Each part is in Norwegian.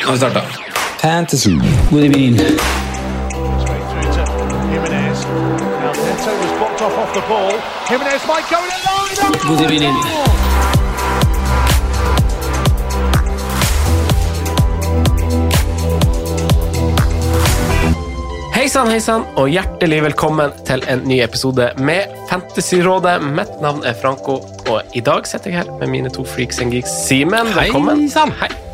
Nå har vi starta. Fantasy. God evening. Straight through to Jimenez. Now Neto was blocked off off the ball. Jimenez might go in alone. God evening. Hei sann, hei sann, og hjertelig velkommen til en ny episode med Fantasyrådet. Mitt navn er Franco, og i dag sitter jeg her med mine to freaks and geeks. Simen, velkommen. sann. Hei.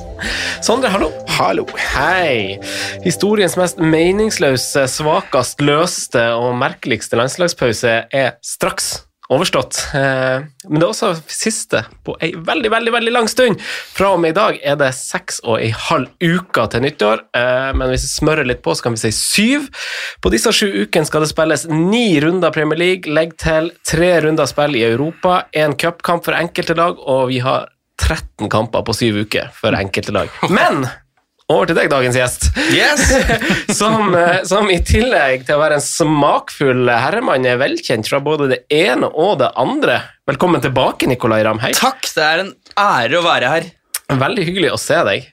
Sondre, hallo. Hallo. Hei. Historiens mest meningsløse, svakest løste og merkeligste landslagspause er straks overstått. Eh, Men det er også siste på ei veldig, veldig veldig lang stund. Fra og med i dag er det seks og ei halv uke til nyttår, eh, men hvis vi smører litt på, så kan vi si syv. På disse sju ukene skal det spilles ni runder Premier League, legg til tre runder spill i Europa, én cupkamp for enkelte lag, og vi har 13 kamper på syv uker for enkelte lag. Men over til deg, dagens gjest. som, eh, som i tillegg til å være en smakfull herremann er velkjent fra både det ene og det andre. Velkommen tilbake, Nikolai Ramm. Takk, det er en ære å være her. Veldig hyggelig å se deg.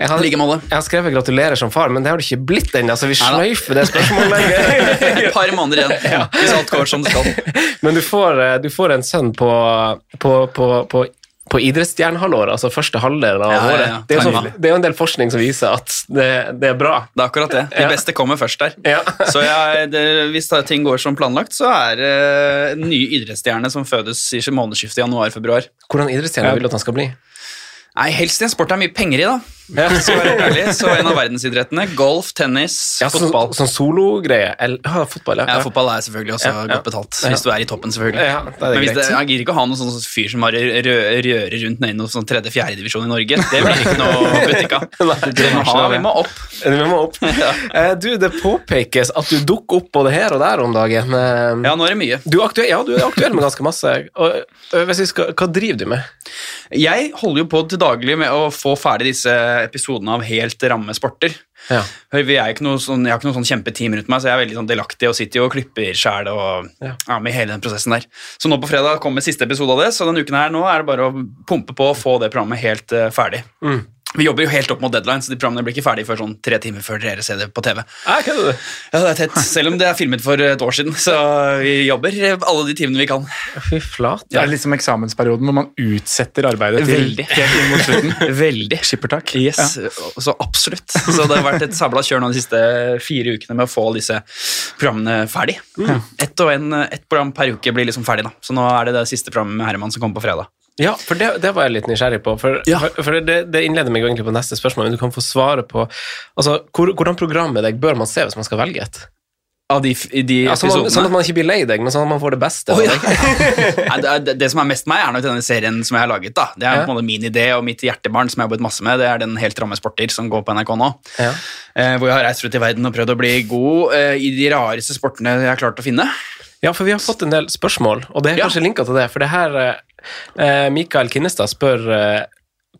Jeg har, like måte. jeg har skrevet 'gratulerer som far', men det har du ikke blitt ennå, så vi sløyfer det spørsmålet. Et par måneder igjen, hvis alt går som det skal. Men du får, eh, du får en sønn på, på, på, på, på idrettsstjernehalvåret, altså første halvdel av Ja, ja, året. ja. Det, er jo sånn, det er en del forskning som viser at det, det er bra. Det er akkurat det. De Ja. beste kommer først der. Ja. Så det, hvis ting går som planlagt, så er det en ny idrettsstjerne som fødes i månedsskiftet januar-februar. Hvordan idrettsstjerne vil du at han skal bli? Nei, helst i en sport det er mye penger i, da. Ja. Så, ærlig. så en av verdensidrettene. Golf, tennis, Ja, sånn, fotball. sånn sologreie. Eller- Ja, fotball, ja. Ja, fotball er selvfølgelig også Ja, godt betalt, hvis du er i toppen, selvfølgelig. Men hvis det, jeg gidder ikke å ha noen sånn fyr som bare rø- rører rundt ned i noen sånn tredje-fjerde divisjon i Norge. Det blir ikke noe butikk av. Vi må opp. Vi må opp. Du, det påpekes at du dukker opp både her og der om dagen. Ja, nå er det mye. Du er aktuell, ja, du er aktuell med ganske masse. Og, skal, hva driver du med? Jeg holder jo på til daglig med å få ferdig disse episodene av helt ramme sporter. Ja. Vi er ikke noe sånn, jeg har ikke noe sånn kjempeteam rundt meg, så jeg er veldig sånn delaktig og sitter jo og klipper sjæl og Ja. ja. med i hele den prosessen der. Så nå på fredag kommer siste episode av det, så denne uken her nå er det bare å pumpe på og få det programmet helt uh, ferdig. Mm. Vi jobber jo helt opp mot deadline, så de programmene blir ikke ferdige før sånn tre timer før dere ser det på TV. Ja, det? Ja, det er tett, selv om det er filmet for et år siden, så vi jobber alle de timene vi kan. Fy flate. Det er liksom eksamensperioden hvor man utsetter arbeidet til Veldig. helt inn mot slutten. Veldig. Skippertak. Yes, så absolutt. Så det har vært et sabla kjør nå de siste fire ukene med å få disse programmene ferdig. Ett og en, ett program per uke blir liksom ferdig, da. Så nå er det det siste programmet med Herman som kommer på fredag. Ja, for det, det var jeg litt nysgjerrig på. For, Ja. for, for det, det innleder meg egentlig på neste spørsmål, men du kan få svare på altså, hvor, hvordan program med deg bør man se hvis man skal velge et? Av de, de Ja, sånn, at, sånn at man ikke blir lei deg, men sånn at man får det beste. Oh, ja. Nei, det, det som er mest meg, er nok denne serien som jeg har laget. da. Det er Ja. på en måte min idé og mitt hjertebarn som jeg har jobbet masse med. Det er den Helt ramme sporter som går på NRK nå. Ja. Eh, hvor jeg har reist rundt i verden og prøvd å bli god eh, i de rareste sportene jeg har klart å finne. Ja, for vi har fått en del spørsmål, og det er Ja. kanskje linka til det. For det her eh, Mikael Kinnestad spør eh,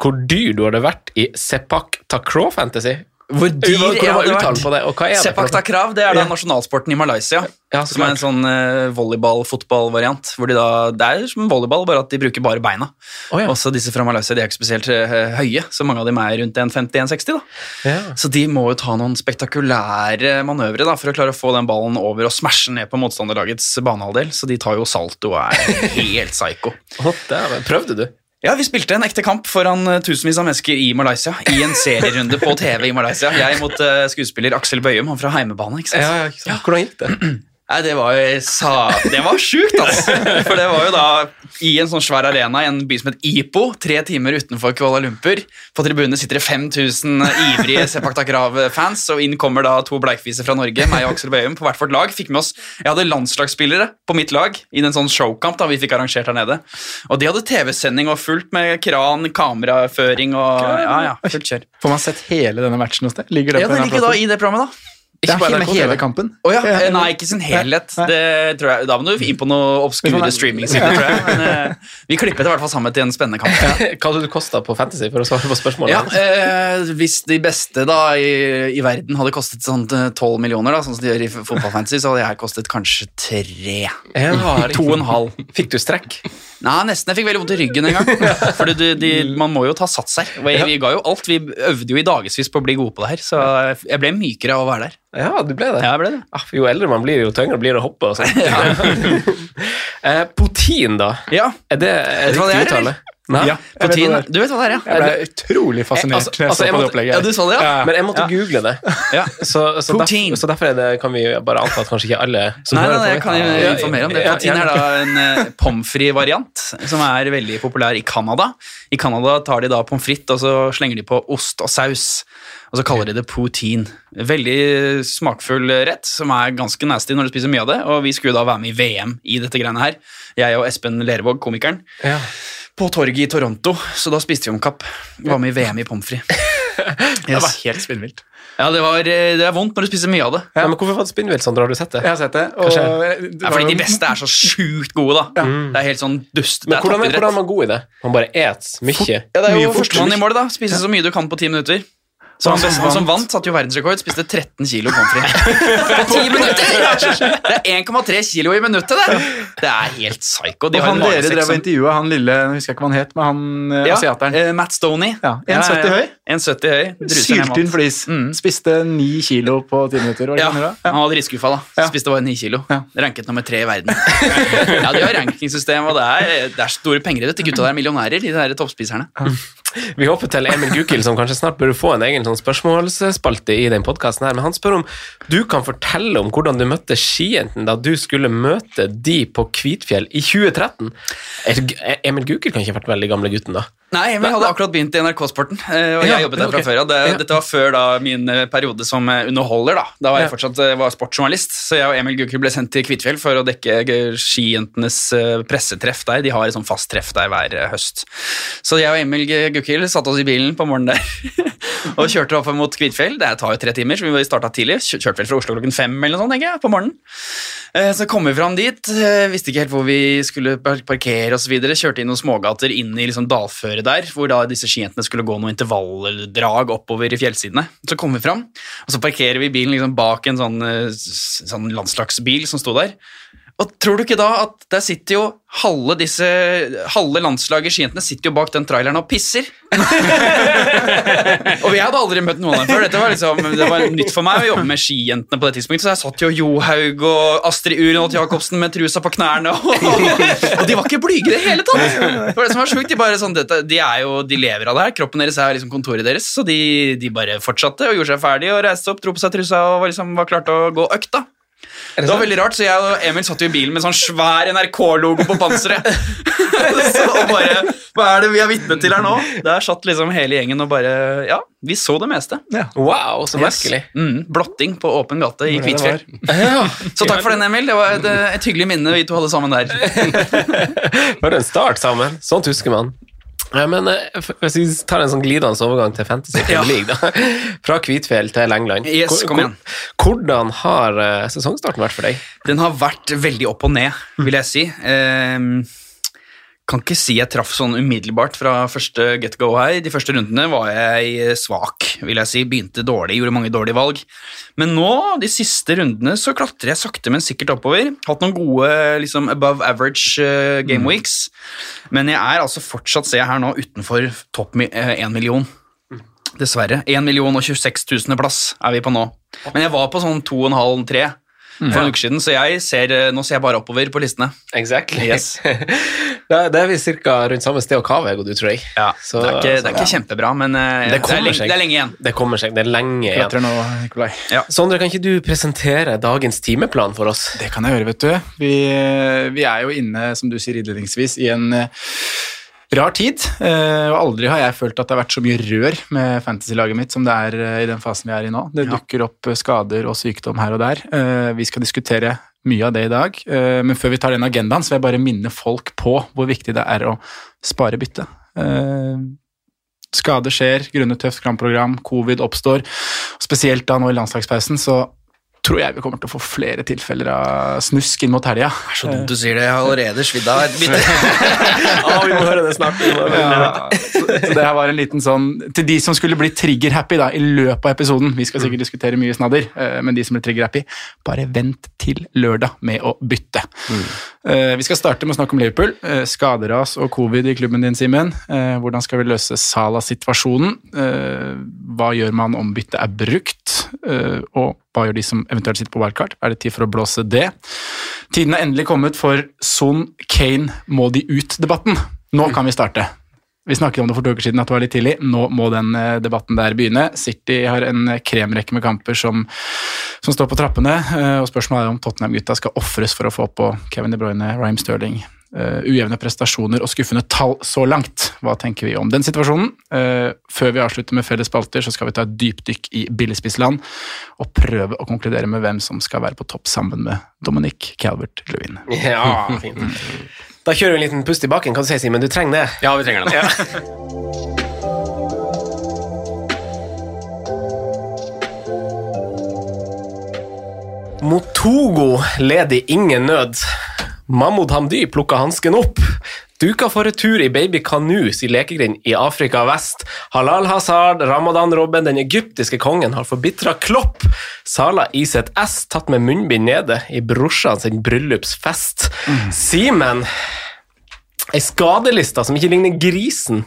hvor dyr du hadde vært i Sepak Takraw Fantasy. Hvor dyr jeg hadde vært. på det, og hva er det? Sepak takrav det er da nasjonalsporten i Malaysia. Ja, som er en sånn uh, volleyball-fotball-variant. hvor de da, Det er som volleyball, bare at de bruker bare beina. Oh, ja. Også disse fra Malaysia de er ikke spesielt uh, høye, så mange av dem er rundt 1,50-1,60. da. Ja. Så de må jo ta noen spektakulære manøvre da, for å klare å få den ballen over og smashe ned på motstanderlagets banehalvdel. Så de tar jo salto og er helt psycho. Prøvde du? Ja, Vi spilte en ekte kamp foran eh, tusenvis av mennesker i Malaysia. I en serierunde på TV i Malaysia. Jeg mot eh, skuespiller Aksel Bøyum, han fra Heimebane. ikke sant? Ja, ja, ikke sant? Hvordan gikk det? Nei, Det var jo sa, Det var sjukt, altså! For det var jo da i en sånn svær arena i en by som het Ipo, tre timer utenfor Kuala Lumpur. På tribunene sitter det 5000 ivrige Sepak Takrav-fans, og inn kommer da to bleikfiser fra Norge, meg og Aksel Bøyum, på hvert vårt lag. Fikk med oss, Jeg hadde landslagsspillere på mitt lag i en sånn showkamp da vi fikk arrangert her nede. Og de hadde TV-sending og fullt med kran, kameraføring og Ja, ja, fullt kjør. Får man sett hele denne matchen hos deg? Ligger det Ja, på ligger da i det programmet, da. Det bare er NRK hele, kampen? Oh, ja, Ja. eh, Nei, ikke sin helhet. Det tror jeg, da må du inn på noe obskure streamingsider, tror jeg. Men uh, vi klippet det i hvert fall sammen til en spennende kamp. Hva hadde du kosta på Fantasy for å svare på spørsmålet? Ja, uh, Hvis de beste da i, i verden hadde kostet sånn eh, 12 millioner, da, sånn som de gjør i fotballfantasy, så hadde jeg kostet kanskje tre. Ja, To og en halv. Fikk du strekk? Nei, nesten. Jeg fikk veldig vondt i ryggen en gang. For de, man må jo ta sats her. Vi, vi ga jo alt. Vi øvde jo i dagevis på å bli gode på det her, så jeg ble mykere av å være der. Ja, du ble det. Ja, jeg ble det. Ah, jo eldre man blir, jo tyngre blir det å hoppe. og sånt. eh, Potin, da? Ja. Er det riktig uttale? Nei? Ja, vet er. du vet hva det er, ja? Jeg ble utrolig fascinert Altså- jeg altså, så jeg på det måtte- opplegget. Ja, du så det, ja? Men jeg måtte Ja. google det. Ja. Så, så, Poutine. så derfor er det, kan vi bare anta at kanskje ikke alle som Nei, nei, hører nei, på jeg kan jo informere om det. Poutine er da en uh, pommes frites-variant som er veldig populær i Canada. I Canada tar de da pommes frites og så slenger de på ost og saus, og så kaller de det poutine. Veldig smakfull rett som er ganske nasty når du spiser mye av det, og vi skulle da være med i VM i dette greiene her. Jeg og Espen Lervåg, komikeren, Ja. På torget i Toronto, så da spiste vi om kapp. Var med i VM i pommes frites. Det var helt spinnvilt. Ja, det, var, eh, det er vondt når du spiser mye av det. Ja, men hvorfor var det spinnvilt, Sondre? Har du sett det? Jeg har sett det. Og det Ja, fordi de beste er så sjukt gode, da. Det er helt sånn dust. Men er hvordan, er- hvordan er man god i det? Man bare et mye? Ja, det er Mye jo fort. førstemann i mål, da. Spise så mye du kan på ti minutter. Så han, best, som han som vant- satte jo verdensrekord. Spiste 13 kilo pommes frites. På ti minutter! Det er 1,3 kilo i minuttet, det! Det er helt psycho. De Og han dere drev og som- intervjua, han lille jeg husker ikke hva han het, men han eh, Ja, asiateren. eh, Matt Stoney. Ja, 1,70 høy. 1,70 høy. Syltynn flis. Mm. Spiste 9 kilo på 10 minutter. Ja. Ja, han var dritskuffa, da. Spiste bare 9 kilo. Ja. Ranket nummer tre i verden. Ja, De har rankingsystem, og det er, det er store penger i det. De gutta der er millionærer, de der toppspiserne. Vi håper til Emil Gukild, som kanskje snart bør få en egen sånn spørsmålsspalte i den podkasten her. Men han spør om du kan fortelle om hvordan du møtte skijentene da du skulle møte de på Kvitfjell i 2013. Er- Emil Gukild kan ikke ha vært veldig gamle gutten, da? Nei, Emil hadde akkurat begynt i NRK-sporten, eh, og jeg jobbet der fra fra før. Det. Dette var før da min eh, periode som eh, underholder. Da Da var jeg fortsatt var sportsjournalist, så jeg og Emil Gukild ble sendt til Kvitfjell for å dekke skijentenes pressetreff der. De har et sånn fast treff der hver høst. Så jeg og Emil Gukild satte oss i bilen på morgenen der og kjørte opp mot Kvitfjell. Det tar jo tre timer, så vi starta tidlig. Kjørte vel fra Oslo klokken fem eller noe sånt, jeg, på morgenen. Så kom vi fram dit, visste ikke helt hvor vi skulle par- parkere osv. Kjørte inn noen smågater inn i liksom dalføret der, hvor da disse skijentene skulle gå noen intervalldrag oppover i fjellsidene. Så kom vi fram, og så parkerer vi bilen liksom bak en sånn, eh, sånn landslagsbil som sto der. Og tror du ikke da at der sitter jo halve disse Halve landslaget skijentene sitter jo bak den traileren og pisser? og vi hadde aldri møtt noen av dem før. Dette var liksom, det var nytt for meg å jobbe med skijentene på det tidspunktet. Så jeg satt jo Johaug og Astrid Urenholt Jacobsen med trusa på knærne. Og, de var ikke blyge i det hele tatt! Det var det som var sjukt. De, bare sånn, dette, de, er jo, de lever av det her. Kroppen deres er liksom kontoret deres. Så de, de bare fortsatte og gjorde seg ferdig og reiste opp, dro på seg trusa og var, liksom, var klart å gå økt. Da det var veldig rart, så jeg og Emil satt jo i bilen med sånn svær NRK-logo på panseret. så bare Hva er det vi er vitne til her nå? Der satt liksom hele gjengen og bare Ja, vi så det meste. Wow, så Yes. merkelig. Mm, blotting på åpen gate i Kvitfjell. Ja. Så takk for den, Emil. Det var et, et hyggelig minne vi to hadde sammen der. Bare en start sammen. Sånt husker man. Ja, men eh, Hvis vi tar en sånn glidende overgang til Fantasy Premier League, da. Fra Kvitfjell til England. Yes, kom igjen. Hvordan har eh, sesongstarten vært for deg? Den har vært veldig opp og ned, vil jeg si. Ehm, kan ikke si jeg traff sånn umiddelbart fra første get go her. De første rundene var jeg svak, vil jeg si. Begynte dårlig, gjorde mange dårlige valg. Men nå, de siste rundene, så klatrer jeg sakte, men sikkert oppover. Hatt noen gode liksom above average uh, game weeks. Men jeg er altså fortsatt, ser jeg her nå, utenfor topp 1 million. Dessverre. 1 million og 26 000 plass er vi på nå. Men jeg var på sånn 2,5-3 for noen uker siden, så jeg ser, eh, nå ser jeg bare oppover på listene. Exactly. Yes. Da det er vi ca. rundt samme sted og kave, du, tror jeg. Ja, Så- det er ikke, det er ikke ja. kjempebra, men eh, Det det, er lenge, det er lenge igjen. Det kommer seg. Det er lenge igjen. Nå, ja. Sondre, kan ikke du presentere dagens timeplan for oss? Det kan jeg gjøre, vet du. Vi, vi er jo inne, som du sier innledningsvis, i en eh, rar tid. Eh, og aldri har jeg følt at det har vært så mye rør med fantasy-laget mitt som det er eh, i den fasen vi er i nå. Det dukker opp eh, skader og sykdom her og der. Vi skal diskutere mye av det i dag, men før vi tar den agendaen, så vil jeg bare minne folk på hvor viktig det er å spare bytte. Skader Skade skjer grunnet tøft kramprogram, covid oppstår. Spesielt da nå i landslagspausen, så tror jeg vi kommer til å få flere tilfeller av snusk inn mot helga. Så dumt du sier det, jeg har allerede svidd av et bytte. Ah, vi må høre det snart. Ja, så, så det her var en liten sånn Til de som skulle bli trigger-happy da, i løpet av episoden Vi skal sikkert diskutere mye snadder, eh, men de som blir trigger-happy, bare vent til lørdag med å bytte. Mm. Vi skal starte med å snakke om Liverpool. Eh, Skaderas og covid i klubben din, Simen. Eh, Hvordan skal vi løse Salah-situasjonen? Eh, Hva gjør man om byttet er brukt? Eh, Og hva gjør de som eventuelt sitter på wildcard? Er det tid for å blåse det? Tiden er endelig kommet for Son Kane må de ut-debatten. Nå kan vi starte. Vi snakket om det for to uker siden at det var litt tidlig. Nå må den eh, debatten der begynne. City har en kremrekke med kamper som, som står på trappene, eh, og spørsmålet er om Tottenham-gutta skal ofres for å få på Kevin De Bruyne, Raheem Sterling. Eh, ujevne prestasjoner og skuffende tall så langt. Hva tenker vi om den situasjonen? Uh, før vi avslutter med felles spalter, så skal vi ta et dypdykk i billigspissland og prøve å konkludere med hvem som skal være på topp sammen med Dominic Calvert-Lewin. Ja, fint. Da kjører vi en liten pust i bakken. kan du si, Simen? Du trenger det? Ja, vi trenger det. Ja. Motogo leder i ingen nød. Mahmoud Hamdi plukka hansken opp. Duka for retur i Baby Kanus i lekegrind i Afrika vest. Halal Hazard, Ramadan Robben, den egyptiske kongen, har forbitra Klopp. Sala Iset S tatt med munnbind nede i brorsan sin bryllupsfest. Simen, ei skadeliste som ikke ligner grisen.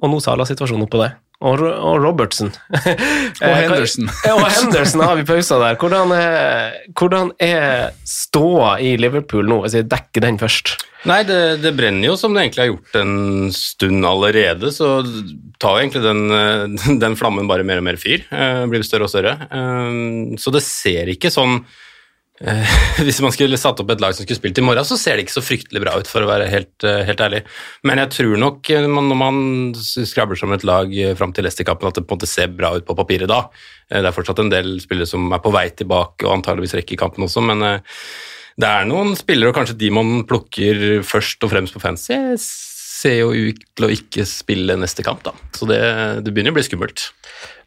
Og nå Sala-situasjonen oppå det. Og, og Robertsen. Og Henderson. Og Henderson har vi pausa der. Hvordan er, hvordan er ståa i Liverpool nå, hvis jeg dekker den først? Nei, det, det brenner jo som det egentlig har gjort en stund allerede, så tar jo egentlig den, eh, den flammen bare mer og mer fyr. eh, Blir større og større. Eh, Så det ser ikke sånn eh, Hvis man skulle satt opp et lag som skulle spilt i morgen, så ser det ikke så fryktelig bra ut, for å være helt, eh, helt ærlig. Men jeg tror nok eh, når man skrabler som et lag fram til Leicester-kampen, at det på en måte ser bra ut på papiret da. Det er fortsatt en del spillere som er på vei tilbake og antageligvis rekker kampen også, men det er noen spillere, og kanskje de man plukker først og fremst på fancy, ser jo ut til å ikke spille neste kamp, da. Så det, det begynner å bli skummelt.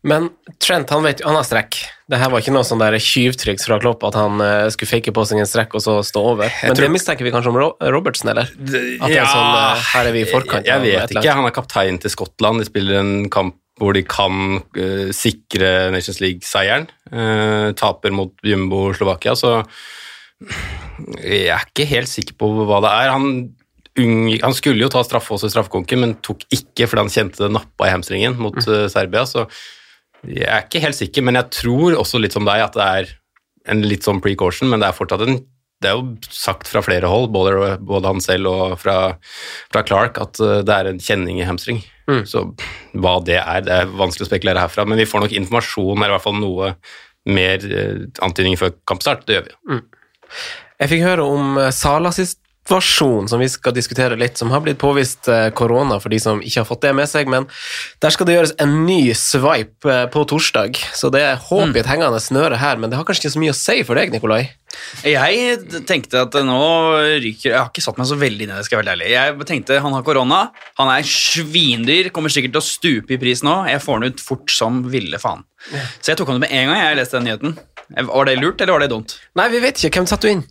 Men Trent han vet jo, han har strekk. Det her var ikke noe sånn tjuvtriks fra Klopp at han uh, skulle fake på seg en strekk og så stå over. Men tror- det mistenker vi kanskje om Ro Robertsen, eller? At det er sånn, uh, her er vi i forkant. Jeg, jeg vet ikke. Han er kaptein til Skottland. De spiller en kamp hvor de kan uh, sikre Nations League-seieren. Taper mot Jumbo Slovakia, så jeg er ikke helt sikker på hva det er. Han, han skulle jo ta straffe også i straffekonken, men tok ikke fordi han kjente det nappa i hamstringen mot mm. Serbia. Så jeg er ikke helt sikker, men jeg tror også litt som deg at det er en litt sånn precaution, men det er fortsatt en det er jo sagt fra flere hold, både, både han selv og fra, fra Clark, at eh, det er en kjenning i hamstring. Så hva det er, det er vanskelig å spekulere herfra, men vi får nok informasjon, eller i hvert fall noe mer eh, antydninger før kampstart. Det gjør vi. Jeg fikk høre om eh, Sala-situasjonen som vi skal diskutere litt, som har blitt påvist eh, korona for de som ikke har fått det med seg, men der skal det gjøres en ny swipe eh, på torsdag, så det er håp i et hengende snøre her, men det har kanskje ikke så mye å si for deg, Nikolai? Jeg tenkte at nå ryker Jeg har ikke satt meg så veldig inn i det, skal jeg være ærlig. Jeg tenkte han har korona, han er svindyr, kommer sikkert til å stupe i pris nå. Jeg får den ut fort som ville faen. Så jeg tok han ut med en gang jeg leste den nyheten. Var det lurt, eller var det dumt? Nei, vi vet ikke. Hvem satte du inn?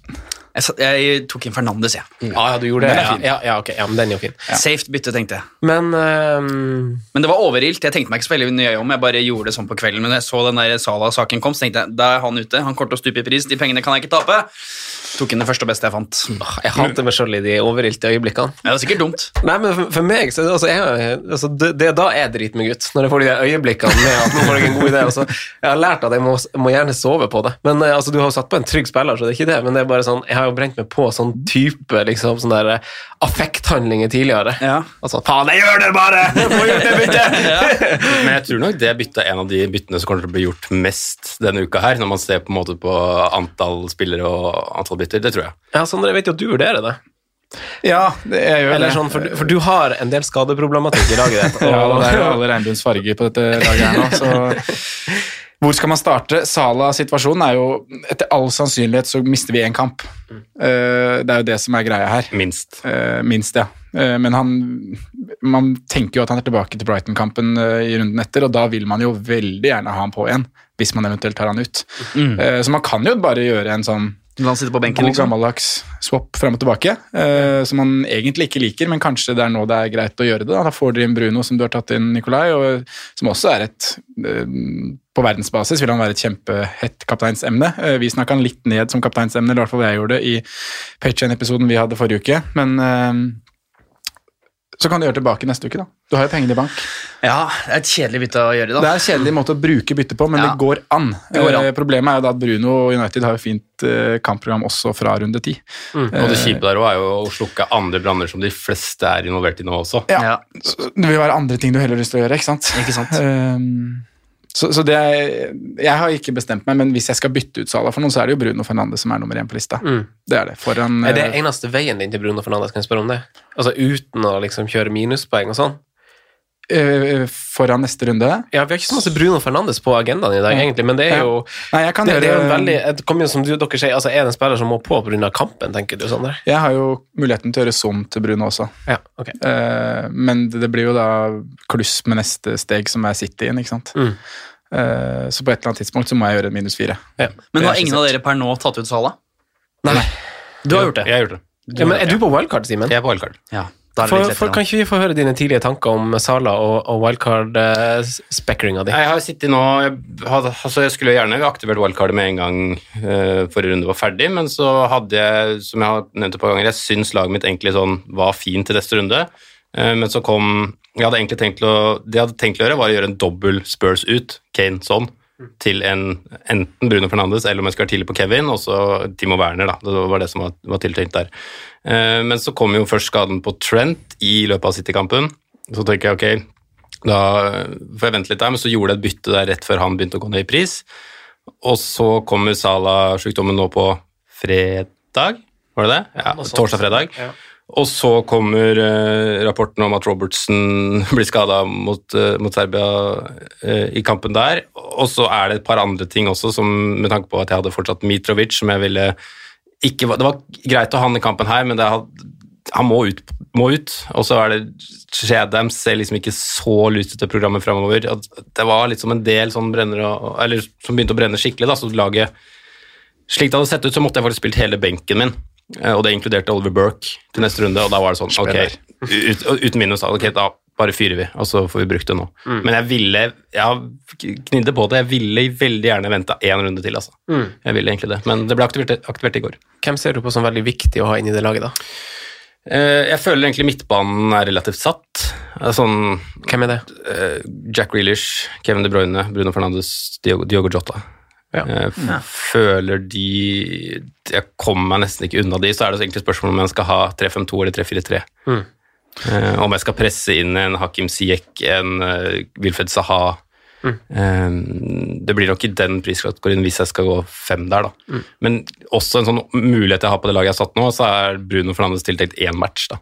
Jeg, jeg tok inn Fernandes, jeg. Ja, ja, du gjorde det. Ja, ja, ja, ok. ja, men den er jo fin. Safe bytte, tenkte jeg. Men ehm, Men det var overilt. Jeg tenkte meg ikke så veldig nøye om. Jeg bare gjorde det sånn på kvelden. Men jeg så den der Sala-saken kom, så tenkte jeg da er han ute. Han kommer til å stupe i pris. De pengene kan jeg ikke tape. Tok inn det første og beste jeg fant. jeg hater meg sjøl i de overilte øyeblikkene. Ja, det er sikkert dumt. Nei, men for, for meg så, altså, jeg, altså, det, det da jeg driter meg ut. Når jeg får de øyeblikkene med at nå får jeg en god idé. Altså, jeg har lært at jeg må, må gjerne sove på det. Men eh, altså, Du har jo satt på en trygg spiller, så det er ikke det. Men det er bare sånn, jeg har jo brent meg på sånn type liksom, sånn der, eh, affekthandlinger tidligere. Ja. Altså, faen, jeg gjør det bare! Jeg får gjort det byttet! Men jeg tror nok det byttet er en av de byttene som kommer til å bli gjort mest denne uka her, når man ser på en måte på antall spillere og antall bytter. Det tror jeg. Ja, Sondre, jeg vet jo at du vurderer det. Ja, det, er jo Eller sånn, for, du- for du har en del skadeproblematikk i laget ditt. Ja, og- det er jo alle regnbuens farger på dette laget her nå, så Hvor skal man starte? Sala-situasjonen er jo Etter all sannsynlighet så mister vi én kamp. Eh, det er jo det som er greia her. Minst. Eh, minst, ja. Eh, men han Man tenker jo at han er tilbake til Brighton-kampen i runden etter, og da vil man jo veldig gjerne ha han på igjen, hvis man eventuelt tar han ut. Mm. så man kan jo bare gjøre en sånn La han sitter på benken, god liksom. gammeldags swap fram og tilbake, eh, som han egentlig ikke liker, men kanskje det er nå det er greit å gjøre det. Da, da får dere inn Bruno, som du har tatt inn, Nikolai, og som også er et eh, På verdensbasis vil han være et kjempehett kapteinsemne. Eh, vi snakka han litt ned som kapteinsemne, eller i hvert fall jeg gjorde det i Patreon-episoden vi hadde forrige uke, men eh, så kan du gjøre tilbake neste uke, da. Du har jo pengene i bank. Ja, det er et kjedelig bytte å gjøre, da. Det er en kjedelig måte å bruke bytte på, men Ja. det går an. Det går an. Eh, Problemet er jo da at Bruno og United har jo fint eh, kampprogram også fra runde ti. Og det kjipe der også er jo å slukke andre branner som de fleste er involvert i nå også. Ja. Så Det vil være andre ting du heller har lyst til å gjøre, ikke sant? Ikke sant? Ehm, så så det Jeg har ikke bestemt meg, men hvis jeg skal bytte ut Salah for noen, så er det jo Bruno Fernandes som er nummer én på lista. Det er det. Foran Er det eh, eneste veien din til Bruno Fernandes? Kan jeg spørre om det? Altså Uten å liksom kjøre minuspoeng og sånn? Eh, foran neste runde. Ja, Vi har ikke så masse Bruno Fernandes på agendaen i dag, Ja. egentlig, men det er jo Nei, jeg kan det, det er jo veldig, det kommer jo som du, dere sier, altså Er det en spiller som må på pga. kampen, tenker du, Sondre? Jeg har jo muligheten til å gjøre sånn til Bruno også. Ja, ok. Eh, men det, det blir jo da kluss med neste steg, som er City-en, ikke sant. Mm. Eh, så på et eller annet tidspunkt så må jeg gjøre en minus fire. Ja. Men har ingen av dere per nå tatt ut Salah? Nei. Du har gjort det? Jeg har gjort det. Ja, men Er du på wildcard, Simen? Jeg er på wildcard. Ja. Da er For, litt for, kan ikke vi få høre dine tidlige tanker om Sala og, og wildcard-spekkeringa di? Jeg har sittet nå jeg, altså jeg skulle gjerne aktivert wildcardet med en gang uh, forrige runde var ferdig, men så hadde jeg, som jeg har nevnt et par ganger, jeg syns laget mitt egentlig sånn var fint til neste runde. Uh, men så kom jeg hadde egentlig tenkt å, Det jeg hadde tenkt å gjøre, var å gjøre en dobbel Spurs ut, Kane sånn, til en, enten Bruno Fernandes eller om jeg skal tidlig på Kevin, og så Timo Werner. da, Det var det som var, var tiltenkt der. Eh, men så kom jo først skaden på Trent i løpet av City-kampen. Så tenker jeg ok, da får jeg vente litt der, men så gjorde jeg et bytte der rett før han begynte å gå ned i pris. Og så kommer Sala-sjukdommen nå på fredag, var det det? Ja, Torsdag-fredag. Ja. Og så kommer eh, rapporten om at Robertsen blir skada mot, eh, mot Serbia eh, i kampen der. Og så er det et par andre ting også, som, med tanke på at jeg hadde fortsatt Mitrovic, som jeg ville ikke, Det var greit å ha han i kampen her, men det han må ut. Må ut. Og så er det Shadam ser liksom ikke så lyst ut til programmet framover. Det var litt som en del som, brenner Eller som begynte å brenne skikkelig, da, så laget Slik det hadde sett ut, så måtte jeg faktisk spilt hele benken min. Eh, Og det inkluderte Oliver Burke til neste runde, og da var det sånn Ok, ut, uten minus, ok, da bare fyrer vi, og så får vi brukt det nå. Mm. Men jeg ville Jeg knidde på det. Jeg ville veldig gjerne venta én runde til, altså. Mm. Jeg ville egentlig det, men det ble aktivert, aktivert i går. Hvem ser du på som veldig viktig å ha inn i det laget, da? Eh, Jeg føler egentlig midtbanen er relativt satt. Eh, Sånn Hvem er det? Jack Reelish, Kevin De Bruyne, Bruno Fernandes, Diogo, Diogo Jota. Ja. Jeg føler de Jeg kommer meg nesten ikke unna de, så er det egentlig spørsmål om jeg skal ha 3-5-2 eller 3-4-3. Mm. Eh, om jeg skal presse inn en Hakim Siek, en uh, Wilfred Saha Mm. Eh, Det blir nok i den priskategorien hvis jeg skal gå fem der, da. Mm. Men også en sånn mulighet jeg har på det laget jeg har satt nå, så er Bruno Fernandes tiltenkt én match, da.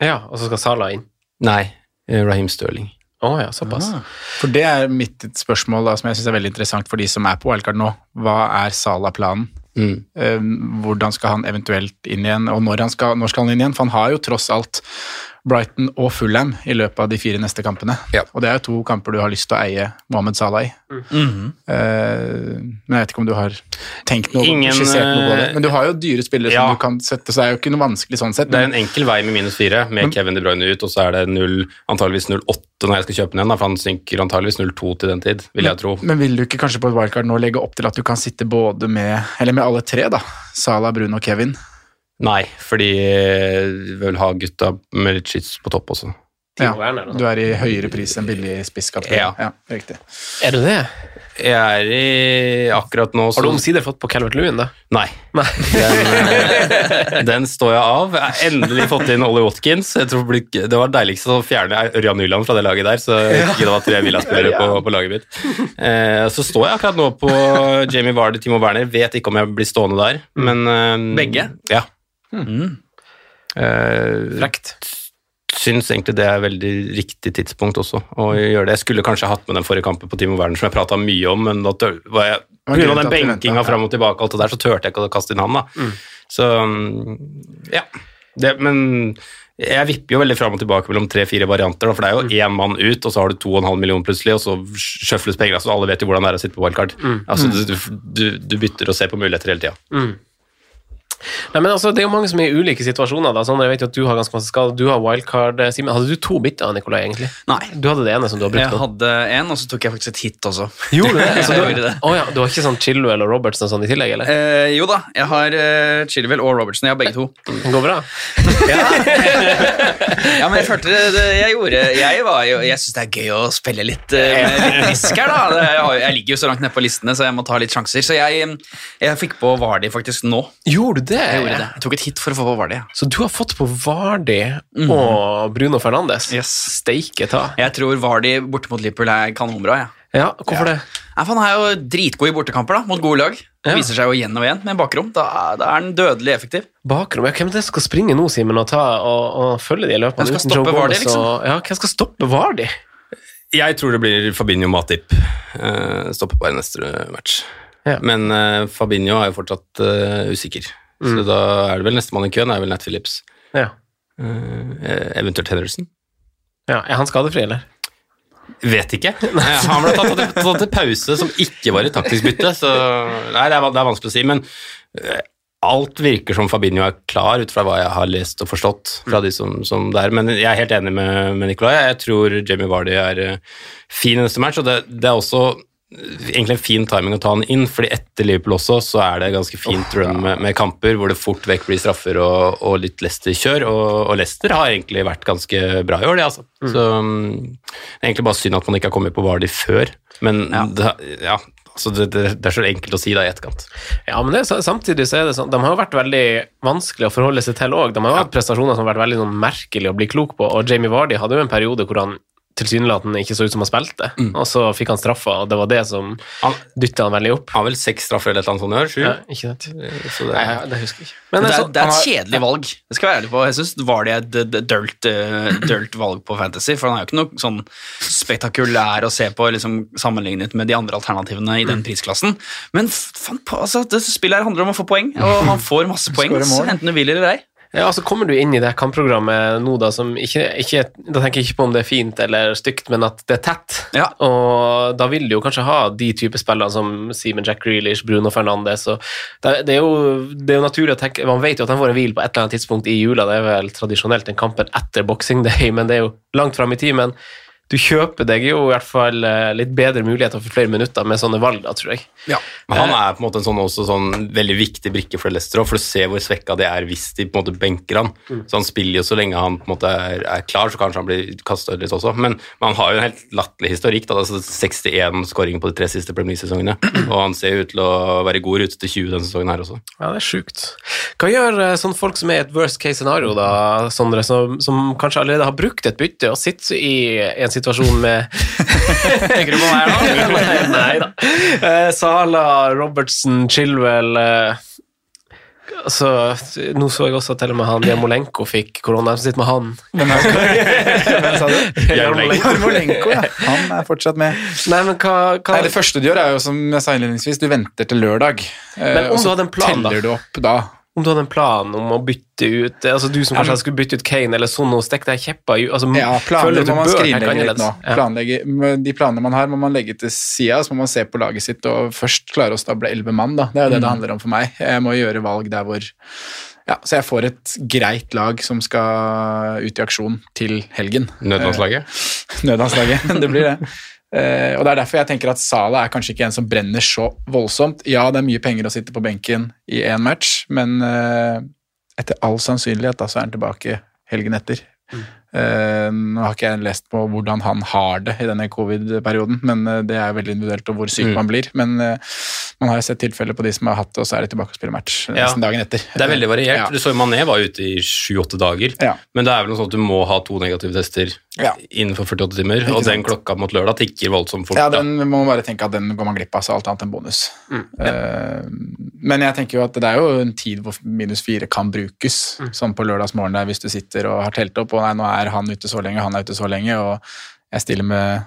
Ja, og så skal Salah inn. Nei, eh, Raheem Sterling. Å ja, såpass. For det er mitt spørsmål da, som jeg synes er veldig interessant for de som er på wildcard nå. Hva er Sala-planen? Mm. Eh, hvordan skal han eventuelt inn igjen, og når, han skal, når skal han inn igjen? For han har jo tross alt Brighton og Fulham i løpet av de fire neste kampene. Og det er jo to kamper du har lyst til å eie Mohammed Salah i. Mhm. Eh, men jeg vet ikke om du har tenkt noe, Ingen, skissert noe på det. eh, Men du har jo dyre spillere ja. som du kan sette, så det er jo ikke noe vanskelig sånn sett. Det er en enkel vei med minus fire, med Kevin De Bruyne ut, og så er det 0, antageligvis 0,8 når jeg skal kjøpe den igjen, for han synker antageligvis 0,2 til den tid, vil jeg tro. men vil du ikke kanskje på et wildcard nå legge opp til at du kan sitte både med, eller med alle tre, da? Salah, Bruno og Kevin? Nei, fordi vi vil ha gutta med litt skyts på topp også. Ja, du er i høyere pris enn billig spisskategori. Ja. ja, riktig. Er du det? Jeg er i akkurat nå Har du omsider fått på Calvert Lewin, da? Nei. Den, eh, den står jeg av. Jeg har endelig fått inn Ollie Watkins. Jeg tror det blir- det var deiligst å fjerne Ørjan Nyland fra det laget der, så ikke det var tre Villa-spillere på, på laget mitt. Eh, så står jeg akkurat nå på Jamie Vardy, Timo Werner. Vet ikke om jeg blir stående der, men eh, Begge? Ja. Mm. Eh, Frekt. Syns egentlig det er veldig riktig tidspunkt også å gjøre det. Jeg skulle kanskje hatt med den forrige kampen på Timo Verden som jeg prata mye om, men da var jeg, pga. den benkinga fram og tilbake, og alt det der, så turte jeg ikke å kaste inn han. da. Mm. Så ja. Det, men jeg vipper jo veldig fram og tilbake mellom tre-fire varianter, for det er jo én mann ut, og så har du 2,5 millioner plutselig, og så sjøfles pengene, så alle vet jo hvordan det er å sitte på wildcard. Mm. Altså, du, du, du bytter og ser på muligheter hele tida. Mm. Nei, men altså, Det er jo mange som er i ulike situasjoner. da, sånn, jeg vet jo at Du har ganske masse skade, du har wildcard. eh, Simen, hadde du to bytter, Nikolai? egentlig? Nei. Du hadde det ene som du har brukt Jeg hadde en, og så tok jeg faktisk et hit også. Gjorde du det? Så du, det. Å ja, du har ikke sånn Chilwell og Robertson sånn i tillegg, eller? Eh, jo da, jeg har uh, Chilwell og Robertson. Jeg har begge to. Det går bra? Ja, ja. men jeg følte det, jeg gjorde Jeg, var jo, jeg syns det er gøy å spille litt, risk her, da. Jeg, har, jeg ligger jo så langt nede på listene, så jeg må ta litt sjanser. Så jeg, jeg fikk på Vardi faktisk nå. Gjorde du det? Jeg gjorde det. Jeg tok et hit for å få på Vardi. Så du har fått på Vardi mm. og Bruno Fernandes? Yes. Steike ta. Jeg tror Vardi borte mot Liverpool er kanonbra. Ja. Ja, hvorfor det? Nei, for Han er jo dritgod i bortekamper da, mot gode lag. Det Ja. viser seg jo igjen og igjen med bakrom. Da, da er han dødelig effektiv. Bakrom, ja, Hvem er det som skal springe nå, Simen, og, og, og følge de løpene? Hvem skal stoppe Vardy, liksom? Og, ja, hvem skal stoppe Vardi? Jeg tror det blir Fabinho Matip. Uh, stopper bare neste match. Ja. Men uh, Fabinho er jo fortsatt uh, usikker. Så da er det vel nestemann i køen, er vel Nat Phillips. Ja. Uh, eventuelt Henderson. ja. Er han skadefri, eller? Vet ikke. Nei, Han ble tatt, tatt, tatt til pause som ikke var i taktisk bytte, så nei, det er, det er vanskelig å si. Men uh, alt virker som Fabinho er klar, ut fra hva jeg har lest og forstått. fra de som, som det er. Men jeg er helt enig med, med Nicolai. Jeg tror Jamie Vardy er uh, fin i neste match, og det, det er også egentlig en fin timing å ta han inn, fordi etter Liverpool også så er det ganske fint run med, med kamper hvor det fort vekk blir straffer og, og litt Leicester-kjør, og, og Leicester har egentlig vært ganske bra i år, det, altså. Så mm, det er egentlig bare synd at man ikke har kommet på Vardy før, men ja. Det, ja, altså det, det, er så enkelt å si da i etterkant. Ja, men det, samtidig så er det sånn De har jo vært veldig vanskelig å forholde seg til òg. De har jo hatt prestasjoner som har vært veldig sånn merkelig å bli klok på, og Jamie Vardy hadde jo en periode hvor han tilsynelatende ikke så ut som han spilte, og så fikk han straffa, og det var det som Han dytta han veldig opp. har vel seks straffer eller et eller annet sånt i år, sju? Ja, ikke sant? Så det, Nei, det husker jeg ikke. Men det, så- er, det er han et har- kjedelig valg. Det skal jeg være ærlig på. Jeg syns var det et dølt, eh, dølt valg på Fantasy, for han er jo ikke noe sånn spektakulær å se på liksom, sammenlignet med de andre alternativene i Mm. den prisklassen. Men fan på, altså, det spillet her handler om å få poeng, og han får masse poeng, enten du vil eller ei. Ja, altså Kommer du inn i det kampprogrammet nå, da, som ikke, ikke Da tenker jeg ikke på om det er fint eller stygt, men at det er tett. Ja. Og da vil du jo kanskje ha de type spillere som Simon Jack Grealish, Bruno Fernandes og det, det, er jo, det er jo naturlig å tenke Man vet jo at han får en hvil på et eller annet tidspunkt i jula. Det er vel tradisjonelt den kampen etter Boxing Day, men det er jo langt fram i tid. Men du kjøper deg jo i hvert fall eh, litt bedre muligheter for flere minutter med sånne valg, da, tror jeg. Ja, Men han er på en måte en sånn, også sånn veldig viktig brikke for Leicester, for du ser hvor svekka det er hvis de på en måte benker han. Så han spiller jo så lenge han på en måte er, er klar, så kanskje han blir kasta ut litt også. Men, men han har jo en helt latterlig historikk. Da, altså 61 skåringer på de tre siste Premier League-sesongene. Og han ser jo ut til å være god rute til 20 denne sesongen her også. Ja, det er sjukt. Hva gjør eh, sånne folk som er i et worst case scenario, da, Sondre, som, som kanskje allerede har brukt et bytte og sitter i en situasjon med Tenker du på meg nå? Nei, da. Eh, Sala, Robertson, Chilwell eh, altså, Nå så jeg også at til og med han Jarmolenko fikk korona. Hvem sitter med han? Hvem sa du? Jarmolenko. Ja. Han er fortsatt med. Nei, men hva, hva Nei, det første du gjør, er jo som jeg sa innledningsvis, du venter til lørdag. Eh, Men om og så du hadde en plan, da? teller du opp da Om du hadde en plan om å bytte ut Altså Du som Ja, kanskje men- skulle bytte ut Kane eller sånn, og stikke deg kjepper i altså, Ja, planer må man skrinlegge litt nå. Ja. De planene man har, må man legge til sida, så må man se på laget sitt og først klare å stable elleve mann. da. Det er jo det det Mm. handler om for meg. Jeg må gjøre valg der hvor ja, Så jeg får et greit lag som skal ut i aksjon til helgen. Nødlandslaget? Eh, Nødlandslaget, det blir det. Eh, og Det er derfor jeg tenker at Sala er kanskje ikke en som brenner så voldsomt. Ja, det er mye penger å sitte på benken i én match, men eh, etter all sannsynlighet da, så er han tilbake helgen etter. Eh, nå har ikke jeg lest på hvordan han har det i denne covid-perioden, men det er veldig individuelt og hvor syk Mm. man blir. Men man har jo sett tilfeller på de som har hatt det, og så er de tilbake og spiller match Ja. nesten dagen etter. Det er veldig variert. Ja. Du så Mané var ute i sju-åtte dager, Ja. men det er vel noe sånn at du må ha to negative tester Ja. innenfor 48 timer, og den klokka mot lørdag tikker voldsomt fort. Ja, da. den må man bare tenke at den går man glipp av, så alt annet enn bonus. Mm, Uh, men jeg tenker jo at det er jo en tid hvor minus fire kan brukes, Mm. sånn på lørdagsmorgen der hvis du sitter og har telt opp, og nei, nå er han ute så lenge, han er ute så lenge, og jeg stiller med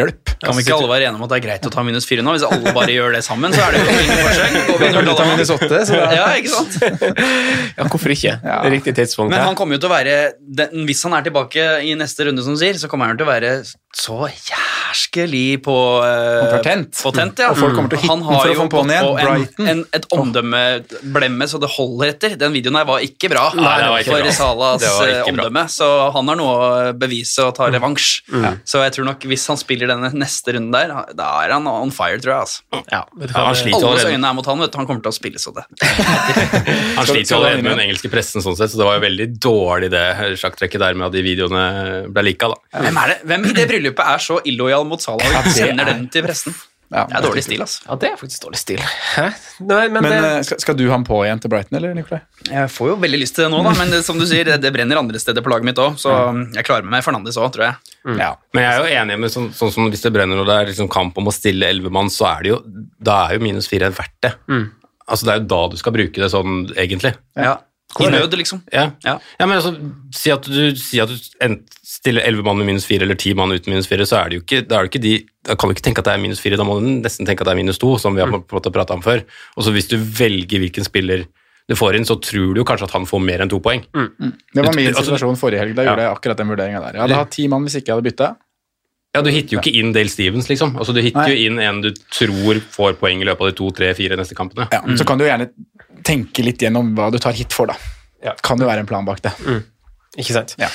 rølp. Kan vi ikke alle være enige om at det er greit å ta minus fire nå? Hvis alle bare gjør det sammen, så er det jo ingen forskjell. Går vi og Kan du ta minus han. åtte, så da- Ja, ikke sant? Ja, hvorfor ikke? Ja. Riktig tidspunkt. Men han kommer jo til å være den, Hvis han er tilbake i neste runde, som du sier, så kommer han til å være så jæskelig på uh, Potent. På tent, ja. Og folk kommer til å hitte han den har for å jo få på den igjen. Brighton. en, en, et omdømmeblemme så det holder etter. Den videoen her var ikke bra Nei, det var ikke for bra. Salas Det var eh, omdømme, så han har noe å bevise og ta revansj. Mm. Så jeg tror nok hvis han spiller denne neste runden der, da er han on fire, tror jeg. Altså. ja, vet du Ja, han sliter Alles øyne er mot han, vet du. Han kommer til å spille så det. Han sliter jo allerede med den engelske pressen, sånn sett, så det var jo veldig dårlig det sjakktrekket der med at de videoene ble lika, da. Hvem, er det? Hvem i det bryllupet er så illojal mot Salah og det sender er- den til pressen? Ja, Det er dårlig stil, altså. Ja, det er faktisk dårlig stil. Hæ? Nei, men, Men det, eh, skal, skal du ha den på igjen til Brighton, eller, Nikolai? Jeg får jo veldig lyst til det nå, da, men det, som du sier, det, det brenner andre steder på laget mitt òg, så jeg klarer med meg Fernandes òg, tror jeg. Ja. Men jeg er jo enig med sånn, sånn som hvis det brenner og det er liksom kamp om å stille elleve mann, så er det jo, da er jo minus fire verdt det. Altså Det er jo da du skal bruke det sånn, egentlig. Ja. I nød, liksom. Ja, Ja. ja men altså, si at du, si at du stiller elleve mann med minus fire eller ti mann uten minus fire, så er det jo ikke, er det ikke de, da kan du ikke tenke at det er minus fire, da må du nesten tenke at det er minus to, som vi har på en måte om før. Og så hvis du velger hvilken spiller du får inn, så tror du jo kanskje at han får mer enn to poeng. Det var min Altså, situasjon forrige helg. Da Ja. gjorde jeg akkurat den vurderinga der. Jeg hadde hatt ti mann hvis ikke jeg hadde bytta. Ja, Du hitter jo ikke inn Dale Stevens, liksom. Altså, du hitter Nei. jo inn en du tror får poeng i løpet av de to, tre, fire neste kampene. Ja, Så kan du jo gjerne tenke litt gjennom hva du tar hit for, da. Ja. Kan jo være en plan bak det. Ikke sant? Ja.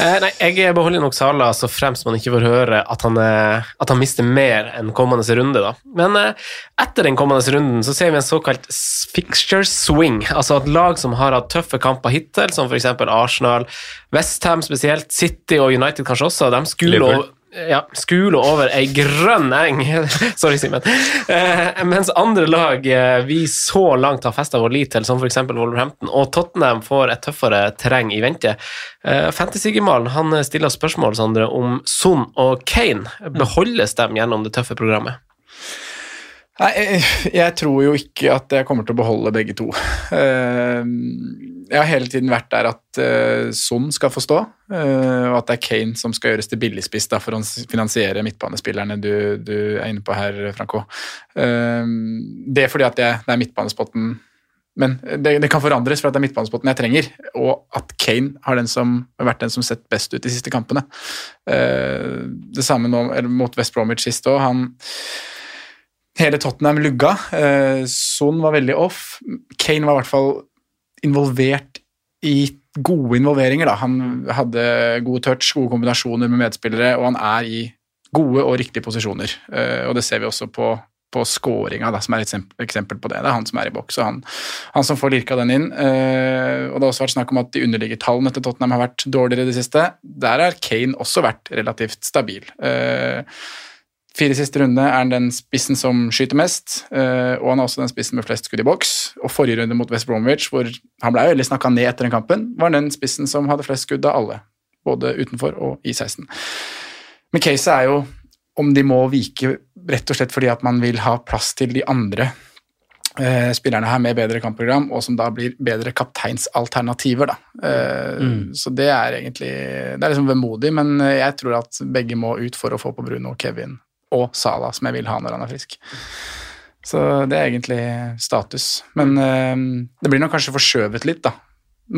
Eh, nei, jeg beholder nok Sala så fremst man ikke får høre at han, eh, at han mister mer enn kommende runde. da. Men eh, etter den kommende runden så ser vi en såkalt fixture swing. Altså at lag som har hatt tøffe kamper hittil, som f.eks. Arsenal, Westham spesielt, City og United kanskje også, de skulle Liverpool. Ja, skule over ei grønn eng. Sorry, Simen. Eh, mens andre lag eh, vi så langt har festa vår lit til, som f.eks. Wolverhampton, og Tottenham får et tøffere terreng i vente. Eh, Fantasy-gemalen han stiller spørsmål Sondre, om Son og Kane. Beholdes dem gjennom det tøffe programmet? Nei, jeg, jeg tror jo ikke at jeg kommer til å beholde begge to. Eh, Jeg har hele tiden vært der at eh, Son skal få stå, eh, og at det er Kane som skal gjøres til billigspiss for å finansiere midtbanespillerne du, du er inne på her, Franco. Eh, Det er fordi at det, det er midtbanespotten men det, det kan forandres for at det er midtbanespotten jeg trenger, og at Kane har, som, vært den som har sett best ut de siste kampene. Eh, Det samme nå, mot West Bromwich sist òg. Han Hele Tottenham lugga. Eh, Son var veldig off. Kane var i hvert fall involvert i gode involveringer. Da. Han hadde gode touch, gode kombinasjoner med medspillere, og han er i gode og riktige posisjoner. Eh, og det ser vi også på, på scoringa, da, som er et eksempel- på det. Det er han som er i boks, og han, han som får lirka den inn. Eh, og det har også vært snakk om at de underliggertallene til Tottenham har vært dårligere i det siste. Der har Kane også vært relativt stabil. Fire siste runde er han den spissen som skyter mest, eh, og han er også den spissen med flest skudd i boks. Og forrige runde mot West Bromwich, hvor han ble veldig snakka ned etter den kampen, var han den spissen som hadde flest skudd av alle, både utenfor og i 16. Men caset er jo om de må vike rett og slett fordi at man vil ha plass til de andre eh, spillerne her med bedre kampprogram, og som da blir bedre kapteinsalternativer. Da. Eh, Så det er egentlig Det er liksom vemodig, men jeg tror at begge må ut for å få på Bruno, og Kevin og Sala, som jeg vil ha når han er frisk. Så det er egentlig status. Men eh, det blir nok kanskje forskjøvet litt, da.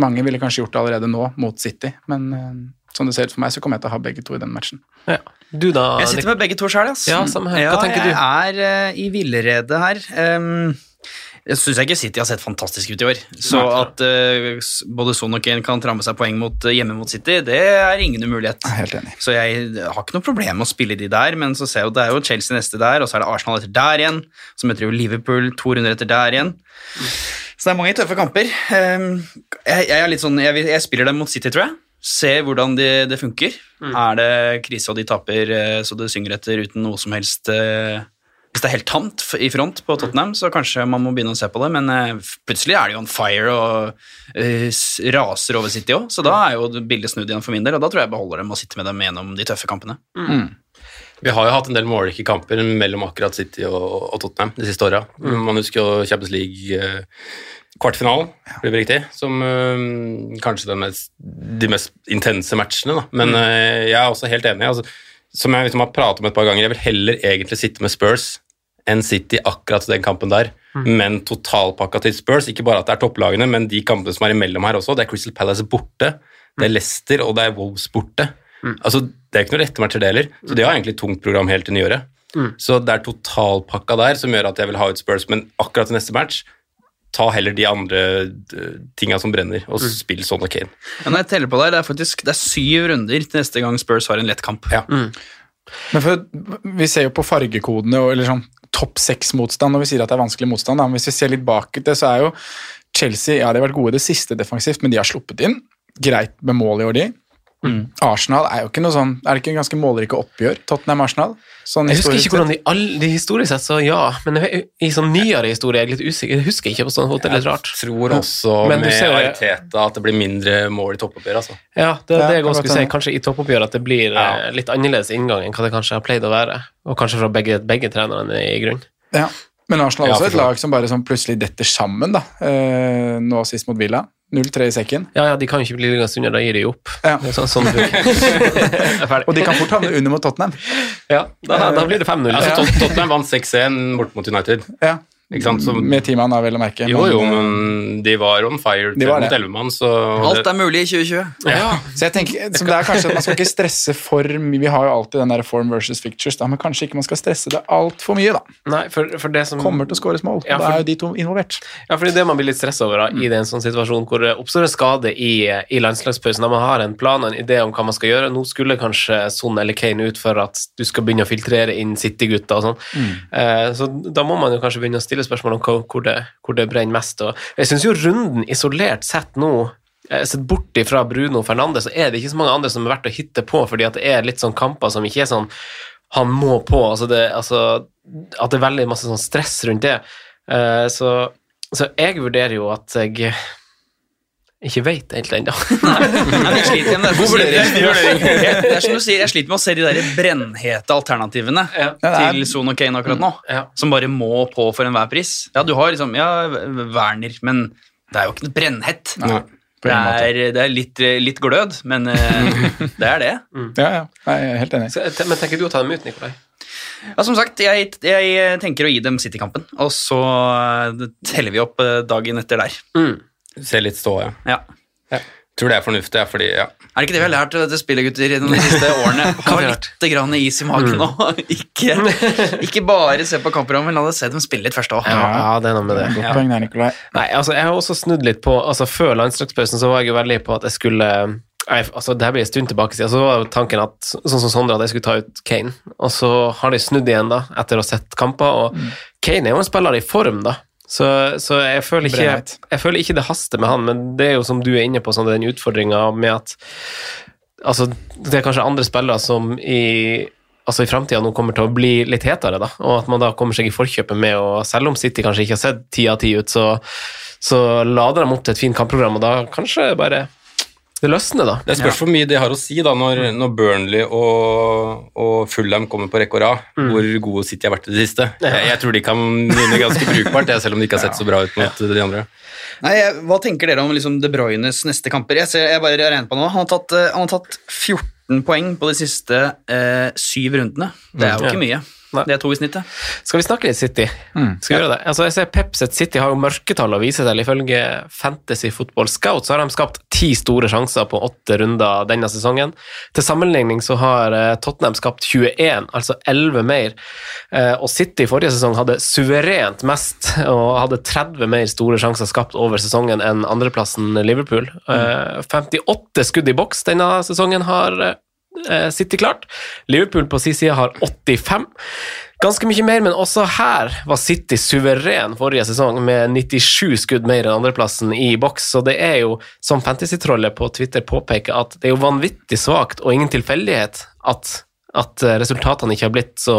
Mange ville kanskje gjort det allerede nå, mot City, men eh, som det ser ut for meg, så kommer jeg til å ha begge to i den matchen. Du da, Jeg sitter med begge to sjøl, ass. Ja. Hva Ja, tenker du? Jeg er uh, i villrede her. Um, jeg syns ikke City har sett fantastisk ut i år. Så at uh, både Son og Kane kan tramme seg poeng mot, eh, hjemme mot City, det er ingen umulighet. Jeg er helt enig. Så jeg har ikke noe problem med å spille de der, men så ser jeg jo det er jo Chelsea neste der, og så er det Arsenal etter der igjen. Så møter jo Liverpool to runder etter der igjen. Så det er mange tøffe kamper. Um, jeg, jeg er sånn, jeg, jeg spiller dem mot City, tror jeg. Se hvordan det, det funker. Er det krise og de taper eh, så det synger etter uten noe som helst eh, Hvis det er helt tamt i front på Tottenham, så kanskje man må begynne å se på det, men eh, plutselig er de on fire og uh, raser over City òg, så da er jo bildet snudd igjen for min del, og da tror jeg jeg beholder dem og sitter med dem gjennom de tøffe kampene. Vi har jo hatt en del målrike kamper mellom akkurat City og, og Tottenham de siste åra. Man husker jo Champions League eh, kvartfinalen, blir det riktig, som øh, kanskje den mest, de mest intense matchene. Da. Men øh, jeg er også helt enig. Altså, som jeg liksom har pratet om et par ganger, jeg vil heller egentlig sitte med Spurs enn City akkurat den kampen der. Men totalpakka til Spurs, ikke bare at det er topplagene, men de kampene som er imellom her også. Det er Crystal Palace borte, det er Leicester og det er Wolves borte. Altså, Det er ikke noe rette matcher, det heller. Så de har egentlig et tungt program helt til nyåret. Så det er totalpakka der som gjør at jeg vil ha ut Spurs, men akkurat til neste match ta heller de andre eh, tinga som brenner, og spill sånn og Kane. Ja, når jeg teller på deg, det er faktisk det er syv runder til neste gang Spurs har en lett kamp. Ja. Men for, vi ser jo på fargekodene og eller sånn topp seks-motstand når vi sier at det er vanskelig motstand. Da. Men hvis vi ser litt bak det, så er jo Chelsea ja, de har vært gode det siste defensivt, men de har sluppet inn. Greit med mål i år, de. Arsenal er jo ikke noe sånn Er det ikke en ganske målrike oppgjør, Tottenham-Arsenal? Sånn Jeg husker ikke hvordan de, all, de historisk sett, så ja. Men jeg- i sånn nyere historie er jeg litt usikker. Jeg husker ikke på sånn hotell, litt rart. Jeg tror også Men du med ser- Ariteta at det blir mindre mål i toppoppgjør, altså. Ja, det er Ja, det jeg også skulle si. Kanskje i toppoppgjør at det blir ja. litt annerledes inngang enn hva det kanskje har pleid å være. Og kanskje fra begge, begge trenerne i grunn. Ja. Men Arsenal er også ja, et lag som bare sånn plutselig detter sammen, da. Eh, nå sist mot Villa. 0-3 i sekken. Ja, ja, de kan ikke bli liggende under, da gir de opp. Ja. Sånn, sånn. Og de kan fort havne under mot Tottenham. Ja, da, da blir det 5-0. Altså, Ja. altså, Tottenham vant 6-1 bort mot United. Ja. Ikke sant? Så, Med ti mann, vel å merke. jo, jo, eh, men de var on fire De var mot det. 11 mann, så Alt er mulig i 2020. ja. Så jeg tenker, så det er kanskje at Man skal ikke stresse for mye. Vi har jo alltid den der form versus fictures, da, men kanskje ikke man skal stresse det altfor mye. da. Nei, for, for det som Kommer til å skåres mål. Ja, for, Da er jo de to involvert. Ja, fordi det man blir litt stressa over da, i en sånn situasjon hvor det oppstår en skade i, i landslagspausen, da man har en plan og en idé om hva man skal gjøre Nå skulle kanskje Son eller Kane ut for at du skal begynne å filtrere inn City-gutta og sånn. Eh, så da må man jo kanskje begynne å stille spørsmål om hvor, det, hvor det brenner mest. Og jeg syns jo runden isolert sett nå eh, Sett bort fra Bruno Fernandes, så er det ikke så mange andre som er verdt å hitte på, fordi at det er litt sånn kamper som ikke er sånn han må på. altså, det, altså At det er veldig masse sånn stress rundt det. Uh, så, så jeg vurderer jo at jeg ikke vet helt ennå. Jeg sliter er er med å se de der brennhete alternativene Ja. Ja, til Son og Kane akkurat nå, Ja. som bare må på for enhver pris. Ja, du har liksom, ja, Werner, men det er jo ikke noe brennhett. Nei. Det er, det er litt, litt glød, men eh, det er det. Ja, ja. Nei, Jeg er helt enig. Så, men tenker du å ta dem ut, Nikolai? Ja, som sagt, jeg, jeg tenker å gi dem City-kampen, og så eh, teller vi opp eh, dagen etter der. Ser litt stå, ja. Ja. Tror det er fornuftig, ja, fordi ja. Er det ikke det vi har lært til dette gutter, gjennom de siste årene? Ha litt grann is i magen nå. Ikke, ikke bare se på kampprogrammet, la deg se dem spille litt først òg. Ja, ja, det er noe med det. Godt poeng der, Nikolai. Nei, altså, jeg har også snudd litt på altså Før landslagspausen så var jeg jo veldig på at jeg skulle jeg, altså, Det her blir en stund tilbake siden, så var tanken at sånn som Sondre, at jeg skulle ta ut Kane. Og så har de snudd igjen, da, etter å ha sett kamper. Og Kane er jo en spiller i form, da. Så, så jeg, føler ikke, jeg føler ikke det haster med han, men det er jo som du er inne på, sånn, den utfordringa med at Altså, det er kanskje andre spillere som i altså i framtida nå kommer til å bli litt hetere, da, og at man da kommer seg i forkjøpet med å Selv om City kanskje ikke har sett ti av ti ut, så, så lader de opp til et fint kampprogram, og da kanskje bare det løsner, da. Det spørs hvor mye det har å si da, når, når Burnley og, og Fulham kommer på rekke og rad, hvor gode City har vært i det siste. Jeg, jeg tror de kan vinne ganske brukbart, selv om de ikke har sett så bra ut mot de andre. Nei, jeg- Hva tenker dere om liksom De Bruynes neste kamper? Jeg, ser, jeg bare regner på nå. Han har, tatt, eh, han har tatt 14 poeng på de siste eh, syv rundene. Det er jo ikke mye. Det er to i snittet. Skal vi snakke litt City? Mm. Skal vi gjøre det? Altså, jeg ser Pep sitt City har jo mørketall å vise til. Ifølge Fantasy Football Scout så har de skapt ti store sjanser på åtte runder denne sesongen. Til sammenligning så har eh, Tottenham skapt 21, altså 11 mer. Eh, Og City forrige sesong hadde suverent mest og hadde 30 mer store sjanser skapt over sesongen enn andreplassen Liverpool. Mm. 58 skudd i boks denne sesongen har eh, City klart. Liverpool på sin side har 85. Ganske mye mer, men også her var City suveren forrige sesong, med 97 skudd mer enn andreplassen i boks. Så det er jo, som Fantasy-trollet på Twitter påpeker, at det er jo vanvittig svakt og ingen tilfeldighet at, at eh, resultatene ikke har blitt så,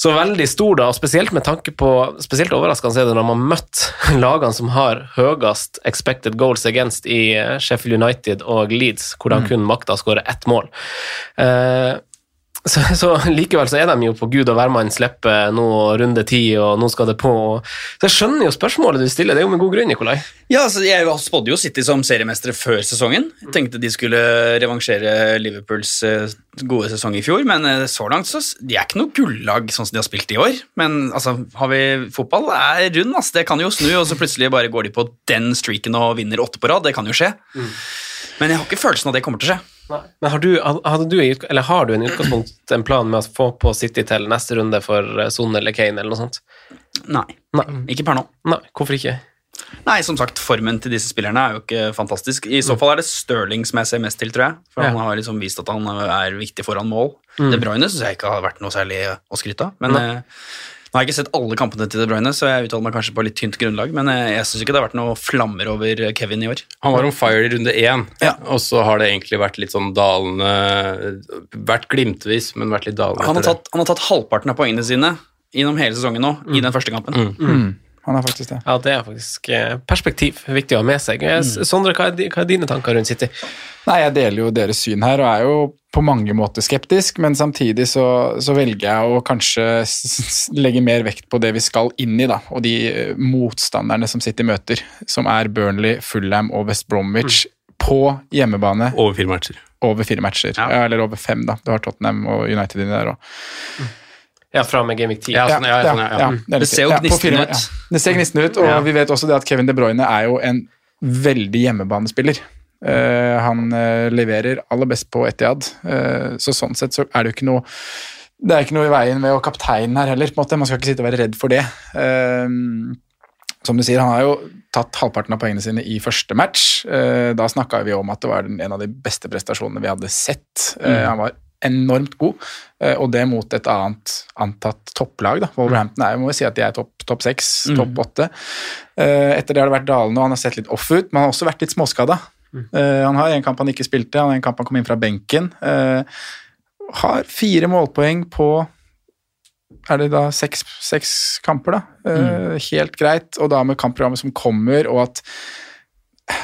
så veldig store, da, og spesielt med tanke på Spesielt overraskende er det når man har møtt lagene som har høyest expected goals against i eh, Sheffield United og Leeds, hvor de kun makta å skåre ett mål. Eh, så, så likevel så er de jo på Gud og hvermann slipper nå runde ti, og nå skal det på. Så jeg skjønner jo spørsmålet du stiller, det er jo med god grunn, Nikolai. Ja, altså, Jeg spådde jo City som seriemestere før sesongen. Tenkte de skulle revansjere Liverpools eh, gode sesong i fjor, men eh, så langt så de er ikke noe gullag sånn som de har spilt i år. Men altså, har vi fotball er rund, ass. det kan jo snu, og så plutselig bare går de på den streaken og vinner åtte på rad. Det kan jo skje. Men jeg har ikke følelsen av at det kommer til å skje. Men har du, hadde du, eller har du en utgangspunkt en plan med å få på City til neste runde for eh, Son eller Kane eller noe sånt? Nei. Ikke per nå. Nei, hvorfor ikke? Nei, som sagt, formen til disse spillerne er jo ikke fantastisk. I så fall er det Stirling som jeg ser mest til, tror jeg. For Ja. han har liksom vist at han er viktig foran mål. Mm. Det Bruyne syns jeg ikke har vært noe særlig å skryte av. Men Nei. Eh, nå har jeg ikke sett alle kampene til De Bruyne, så jeg uttaler meg kanskje på litt tynt grunnlag. Men eh, jeg syns ikke det har vært noe flammer over Kevin i år. Han var on fire i runde én, og så har det egentlig vært litt sånn dalende Vært glimtvis, men vært litt dalende. Han har, etter det. tatt, han har tatt halvparten av poengene sine gjennom hele sesongen nå, i den første kampen. Mm. Han har faktisk det. Ja, det er faktisk eh, perspektiv viktig å ha med seg. Eh, Mm. Sondre, hva er, hva er dine tanker rundt City? Nei, jeg deler jo deres syn her, og er jo på mange måter skeptisk, men samtidig så, så velger jeg å kanskje legge mer vekt på det vi skal inn i, da, og de eh, motstanderne som City møter, som er Burnley, Fulham og West Bromwich, på hjemmebane. Over fire matcher. Over fire matcher, ja. eller over fem, da. Du har Tottenham og United inni der òg. Ja, fra med Gaming 10. Ja, ja, ja, det det, ser jo på ut. ja. Det ser gnistende ut, og Ja. vi vet også det at Kevin De Bruyne er jo en veldig hjemmebanespiller. Uh, han uh, leverer aller best på Etiad, uh, så sånn sett så er det jo ikke noe det er ikke noe i veien med å kapteinen her heller. på en måte. Man skal ikke sitte og være redd for det. Eh, som du sier, Han har jo tatt halvparten av poengene sine i første match. Eh, da snakka vi om at det var en av de beste prestasjonene vi hadde sett. Eh, Mm. han var enormt god, eh, og det mot et annet antatt topplag. da. Wolverhampton er jo, må vi si at de er topp top seks, Mm. topp åtte. Eh, etter det har det vært dalende, og han har sett litt off ut, men han har også vært litt småskada. Mm. han har en kamp han ikke spilte, han har en kamp han kom inn fra benken. Eh, har fire målpoeng på er det da seks, seks kamper, da. Mm. Helt greit, og da med kampprogrammet som kommer, og at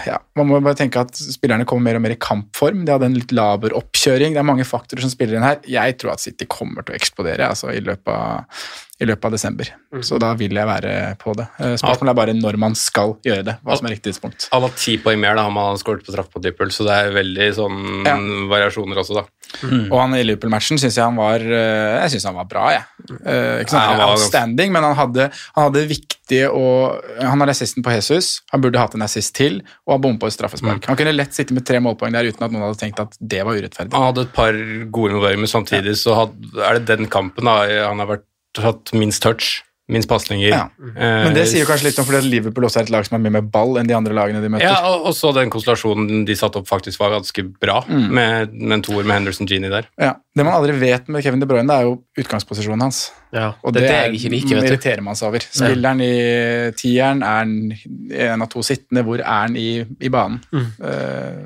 ja, Man må bare tenke at spillerne kommer mer og mer i kampform. De hadde en litt laber oppkjøring. Det er mange faktorer som spiller inn her. Jeg tror at City kommer til å eksplodere altså, i, løpet av, i løpet av desember. Så da vil jeg være på det. Eh, Spørsmålet er bare når man skal gjøre det. Hva som er riktig tidspunkt. Han har ti poeng mer da han har skåret på straff på trippel, så det er veldig sånn Ja. variasjoner også, da. Og han i Liverpool-matchen syns jeg han var eh, Jeg synes han var bra, jeg. Eh, ikke sant? Nei, Outstanding, men han hadde, han hadde viktige og Han har assisten på Jesus, han burde hatt en assist til, og han bommet på et straffespark. Han kunne lett sitte med tre målpoeng der uten at noen hadde tenkt at det var urettferdig. Han hadde et par gode involveringer, men samtidig så had, er det den kampen da han har vært, hatt minst touch, minst pasninger. Ja. Men det sier jo kanskje litt om fordi at Liverpool også er et lag som er mye mer ball enn de andre lagene de møter. Ja, og, så den konstellasjonen de satte opp faktisk var ganske bra, Mm. med, med en toer med Henderson Genie der. Ja. Det man aldri vet med Kevin De Bruyne, det er jo utgangsposisjonen hans. og det det, er det du. irriterer man seg over. Spiller han i tieren? Er han en av to sittende? Hvor er han i, i banen? Mm. Er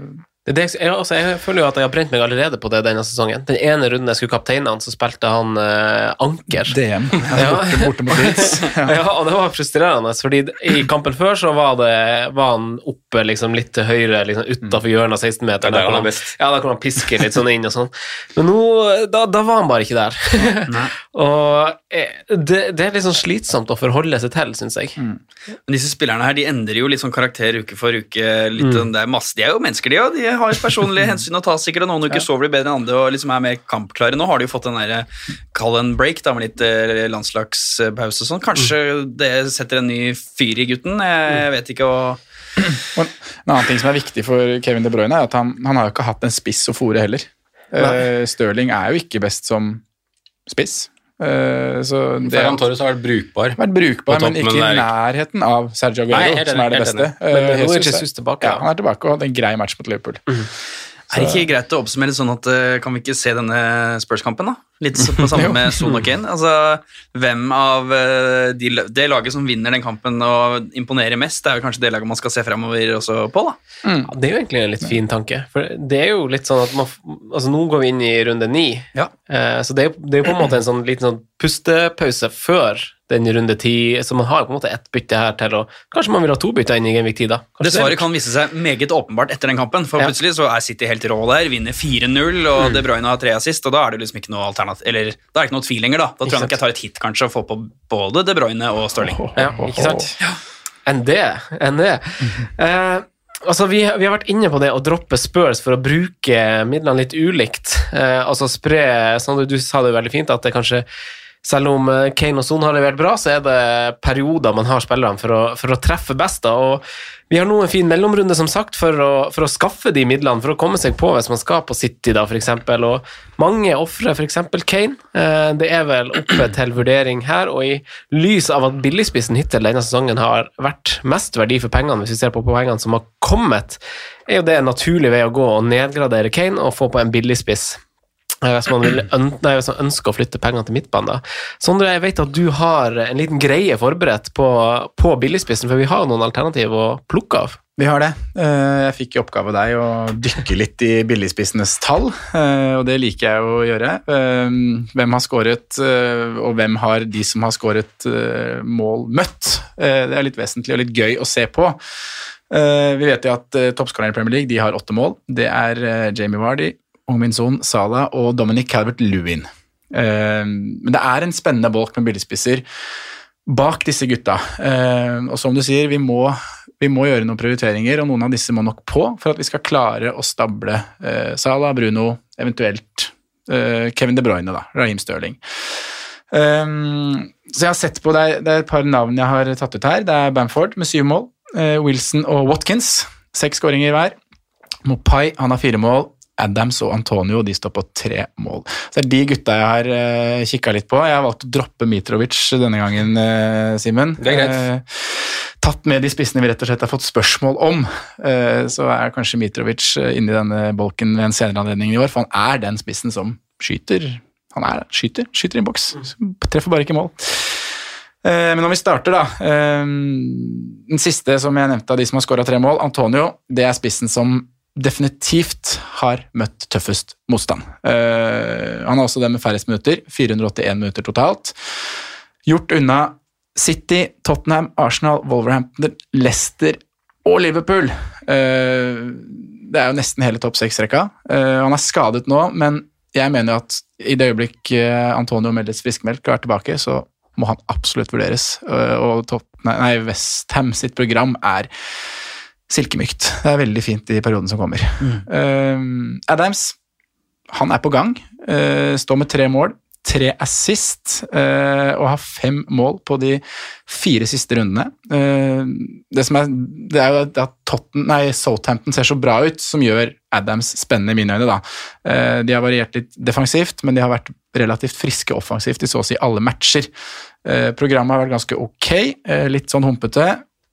det, jeg, altså, jeg føler jo at jeg har brent meg allerede på det denne sesongen. Den ene runden jeg skulle kapteine han, så spilte han uh, anker. DM. Ja. Borte, borte mot ja. og det var frustrerende, fordi i kampen før så var, det, var han oppe liksom litt til høyre, liksom utafor hjørnet av 16-meteren. Det er der han. Ja, da kunne han piske litt sånn inn og sånn. Men nå, da, da var han bare ikke der. og eh, det, det er litt sånn slitsomt å forholde seg til, syns jeg. Men disse spillerne her, de endrer jo litt sånn karakter uke for uke. Litt, Mm. sånn- det er masse, de er jo mennesker, de òg. Har et personlige hensyn å ta, sikkert, og noen uker sover de bedre enn andre og liksom er mer kampklare. Nå har de jo fått den der, kall det en break da, med litt eh, landslagspause og sånn. Kanskje det setter en ny fyr i gutten, jeg vet ikke. og en annen ting som er viktig for Kevin De Bruyne, er at han, han har jo ikke hatt en spiss å fòre heller. Uh, Stirling er jo ikke best som spiss. Uh, så det Ferran Torres har vært brukbar. vært brukbar, men ikke i nærheten av Sergio Aguero, som er det beste. Men Uh, er Jesus tilbake, Ja, han er tilbake og hadde en grei match mot Liverpool. Er det ikke greit å oppsummere sånn at eh, kan vi ikke se denne Spurs-kampen, da? Litt på samme med Son og Kane. Altså, hvem av eh, de, det laget som vinner den kampen og imponerer mest, det er jo kanskje det laget man skal se fremover også på, da. Mm. Ja, det er jo egentlig en litt fin tanke. For det er jo litt sånn at man, altså Nå går vi inn i runde ni, Ja. eh, så det er, jo- det er jo på en måte en sånn liten sånn pustepause før den runde ti. Så man har på en måte ett bytte her til, og kanskje man vil ha to bytter inn i Genvik 10, da. Kanskje Det svaret kan vise seg meget åpenbart etter den kampen, for Ja. plutselig så er City helt rå der, vinner 4-0, og De Bruyne har tre assist, og da er det liksom ikke noe alternativ, eller da er det ikke noe tvil lenger, da. Da tror jeg nok jeg tar et hit kanskje og får på både De Bruyne og Stirling. Ja, ikke sant? Enn det. Enn det. Eh, altså, vi, vi har vært inne på det å droppe Spurs for å bruke midlene litt ulikt. Eh, altså spre sånn, Du sa det jo veldig fint, at det kanskje selv om eh, Kane og Son har levert bra, så er det perioder man har spillerne for å, for å treffe best. da, og Vi har nå en fin mellomrunde som sagt, for å, for å skaffe de midlene, for å komme seg på hvis man skal på City, da, f.eks. Og mange ofrer f.eks. Kane. Eh, det er vel oppe til vurdering her, og i lys av at billigspissen hittil denne sesongen har vært mest verdi for pengene, hvis vi ser på poengene som har kommet, er jo det en naturlig vei å gå å nedgradere Kane og få på en billigspiss. Eh, Hvis man, nei, hvis man ønsker å flytte pengene til midtbanen. Sondre, jeg vet at du har en liten greie forberedt på, på billigspissen, for vi har noen alternativ å plukke av. Vi har det. Eh, Jeg fikk i oppgave av deg å dykke litt i billigspissenes tall, eh, og det liker jeg å gjøre. Hvem har skåret, og hvem har de som har skåret mål, møtt? Det er litt vesentlig og litt gøy å se på. Vi vet jo at toppskårerne i Premier League de har åtte mål. Det er Jamie Vardy, Ongmin Son, Salah og Dominic Calvert-Lewin. Eh, Men det er en spennende bolk med billigspisser bak disse gutta. Eh, og som du sier, vi må, vi må gjøre noen prioriteringer, og noen av disse må nok på for at vi skal klare å stable eh, Salah, Bruno, eventuelt Kevin De Bruyne, da, Raheem Sterling. Um, så jeg har sett på, det er, et par navn jeg har tatt ut her. Det er Bamford med syv mål. Wilson og Watkins, seks skåringer hver. Mopai han har fire mål. Adams og Antonio de står på tre mål. Så det er de gutta jeg har uh, kikka litt på. Jeg har valgt å droppe Mitrovic denne gangen, uh, Simen. Det er greit. Uh, tatt med de spissene vi rett og slett har fått spørsmål om. uh, så er kanskje Mitrovic inni denne bolken ved en senere anledning i år, for han er den spissen som skyter. Han er skyter, skyter i boks. Treffer bare ikke mål. Eh, Men om vi starter, da. eh, Den siste som jeg nevnte av de som har skåra tre mål, Antonio, det er spissen som definitivt har møtt tøffest motstand. Uh, Han har også det med færrest minutter, 481 minutter totalt. Gjort unna City, Tottenham, Arsenal, Wolverhampton, Leicester og Liverpool. Uh, Det er jo nesten hele topp seks-rekka. Uh, Han er skadet nå, men jeg mener at i det øyeblikk Antonio meldes friskmeldt og er tilbake, så må han absolutt vurderes. Og Tottenham, nei, Westham sitt program er silkemykt. Det er veldig fint i perioden som kommer. Eh, Adams, han er på gang. Uh, står med tre mål, tre assist, uh, og har fem mål på de fire siste rundene. Eh, det, som er, det er jo at Totten, nei, Southampton ser så bra ut, som gjør Adams spennende i mine øyne. Da. De har variert litt defensivt, men de har vært relativt friske offensivt i så å si alle matcher. Programmet har vært ganske ok, litt sånn humpete.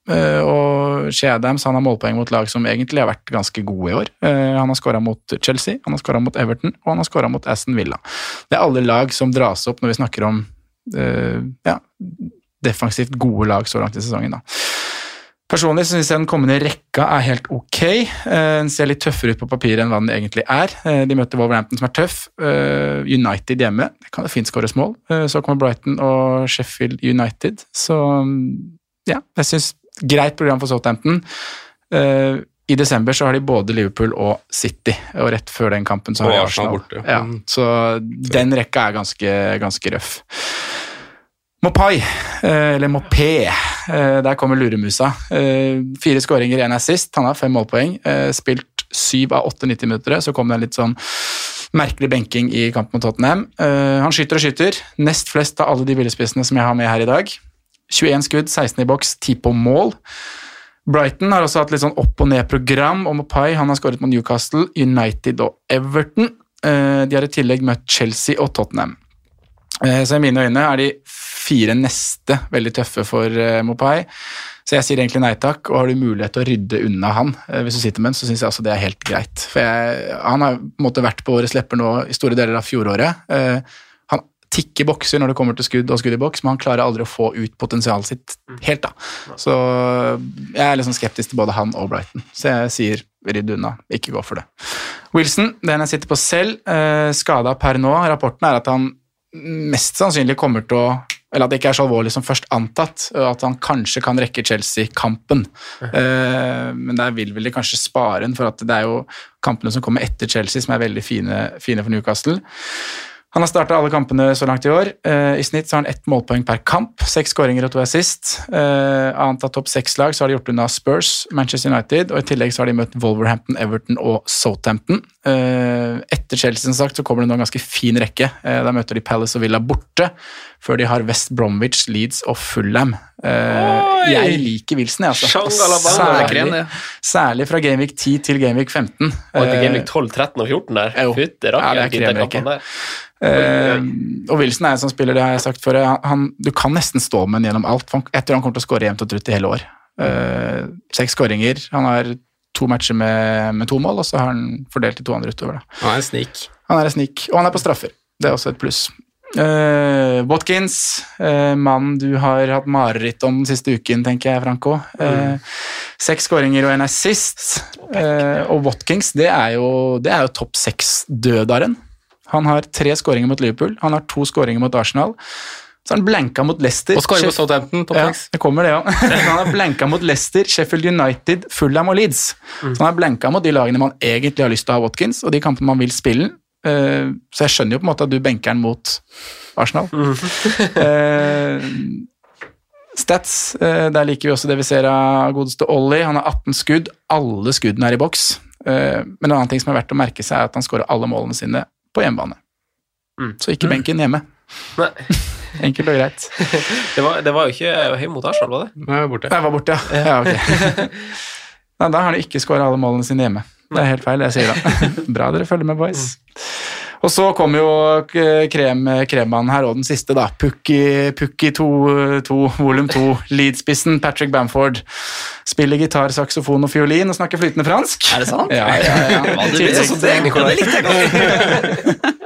Eh, og Shea Adams han har målpoeng mot lag som egentlig har vært ganske gode i år. Eh, han har skåra mot Chelsea, han har skåra mot Everton og han har skåra mot Aston Villa. Det er alle lag som dras opp når vi snakker om eh, ja, defensivt gode lag så langt i sesongen. Da. Personlig syns jeg den kommende rekka er helt ok. Den ser litt tøffere ut på papiret enn hva den egentlig er. De møter Wolverhampton som er tøff. United hjemme, det kan jo fint skåres mål. Så kommer Brighton og Sheffield United. Så ja, jeg syns greit program for Southampton. Eh, I desember så har de både Liverpool og City, og rett før den kampen så har de Arsenal borte. Ja, Mm. så den rekka er ganske, ganske røff. Mopai, eh, eller Mopé, eh, der kommer luremusa. Fire skåringer, én assist. Han har fem målpoeng. Spilt syv av åtte 90-minuttere. Så kom det en litt sånn merkelig benking i kampen mot Tottenham. Han skyter og skyter. Nest flest av alle de billigspissene som jeg har med her i dag. 21 skudd, 16 i boks, 10 på mål. Brighton har også hatt litt sånn opp og ned-program. og Mopai han har skåret mot Newcastle, United og Everton. Eh, de har i tillegg møtt Chelsea og Tottenham. Eh, så i mine øyne er de fire neste veldig tøffe for eh, Mopai. Så jeg sier egentlig nei takk, og har du mulighet til å rydde unna han hvis du sitter med han, så syns jeg altså det er helt greit. For jeg, han har på en måte vært på våre lepper nå i store deler av fjoråret tikker bokser når det kommer til skudd og skudd i boks, men han klarer aldri å få ut potensialet sitt helt. da. Så jeg er liksom skeptisk til både han og Brighton, så jeg sier rydd unna, ikke gå for det. Wilson, den jeg sitter på selv, eh, skada per nå. Rapporten er at han mest sannsynlig kommer til å eller at det ikke er så alvorlig som først antatt, og at han kanskje kan rekke Chelsea-kampen. Uh, men der vil vel de kanskje spare den, for det er jo kampene som kommer etter Chelsea som er veldig fine, fine for Newcastle. Han har starta alle kampene så langt i år. Uh, I snitt så har han ett målpoeng per kamp, seks skåringer og to assist. Uh, annet av topp seks-lag så har de gjort unna Spurs, Manchester United, og i tillegg så har de møtt Wolverhampton, Everton og Southampton. Uh, etter Chelsea som sagt, så kommer det nå en ganske fin rekke. Da møter de Palace og Villa borte, før de har West Bromwich, Leeds og Fulham. jeg liker Wilson, jeg, altså. Særlig, særlig fra Gameweek 10 til Gameweek 15. Og etter Gameweek 12, 13 og 14 der. Fytti rakkeren, ja, det kampene kremrekke. Uh, og Wilson er en sånn spiller, det har jeg sagt før, han, du kan nesten stå med ham gjennom alt. Jeg tror han kommer til å skåre jevnt og trutt i hele år. Eh, seks skåringer. Han har to matcher med, med, to mål, og så har han fordelt de to andre utover. Da. Han er en snik. Han er en snik, og han er på straffer. Det er også et pluss. Uh, Watkins, uh, mannen du har hatt mareritt om den siste uken, tenker jeg, Franco. Uh, mm. Seks skåringer og en assist. Uh, og Watkins, det er jo, det er jo topp seks-dødaren. Han har tre skåringer mot Liverpool, han har to skåringer mot Arsenal. Så har han blanka mot Leicester. Og skårer mot Southampton. Ja, det kommer det òg. han har blanka mot Leicester, Sheffield United, Fulham og Leeds. Mm. Så han har blanka mot de lagene man egentlig har lyst til å ha Watkins, og de kampene man vil spille. Uh, så jeg skjønner jo på en måte at du benker han mot Arsenal. Mm. uh, stats, uh, der liker vi også det vi ser av godeste Ollie. Han har 18 skudd, alle skuddene er i boks. men en annen ting som er verdt å merke seg, er at han skårer alle målene sine på hjemmebane. Mm. Så ikke benken hjemme. Nei. Enkelt og greit. det, var, det var jo ikke høy mot Arsenal, var det? Nei, jeg var borte. Jeg var borte, ja. ja okay. Nei, da har han ikke skåra alle målene sine hjemme. Det er helt feil, jeg sier da. Bra dere følger med, boys. Mm. Og så kommer jo krem, kremmannen her, og den siste, da. Pukki, Pukki 2, 2 volum 2, Lead-spissen Patrick Bamford. Spiller gitar, saksofon og fiolin og snakker flytende fransk. Er det sant? Ja, ja, ja. ja det, det, det, det likte jeg godt.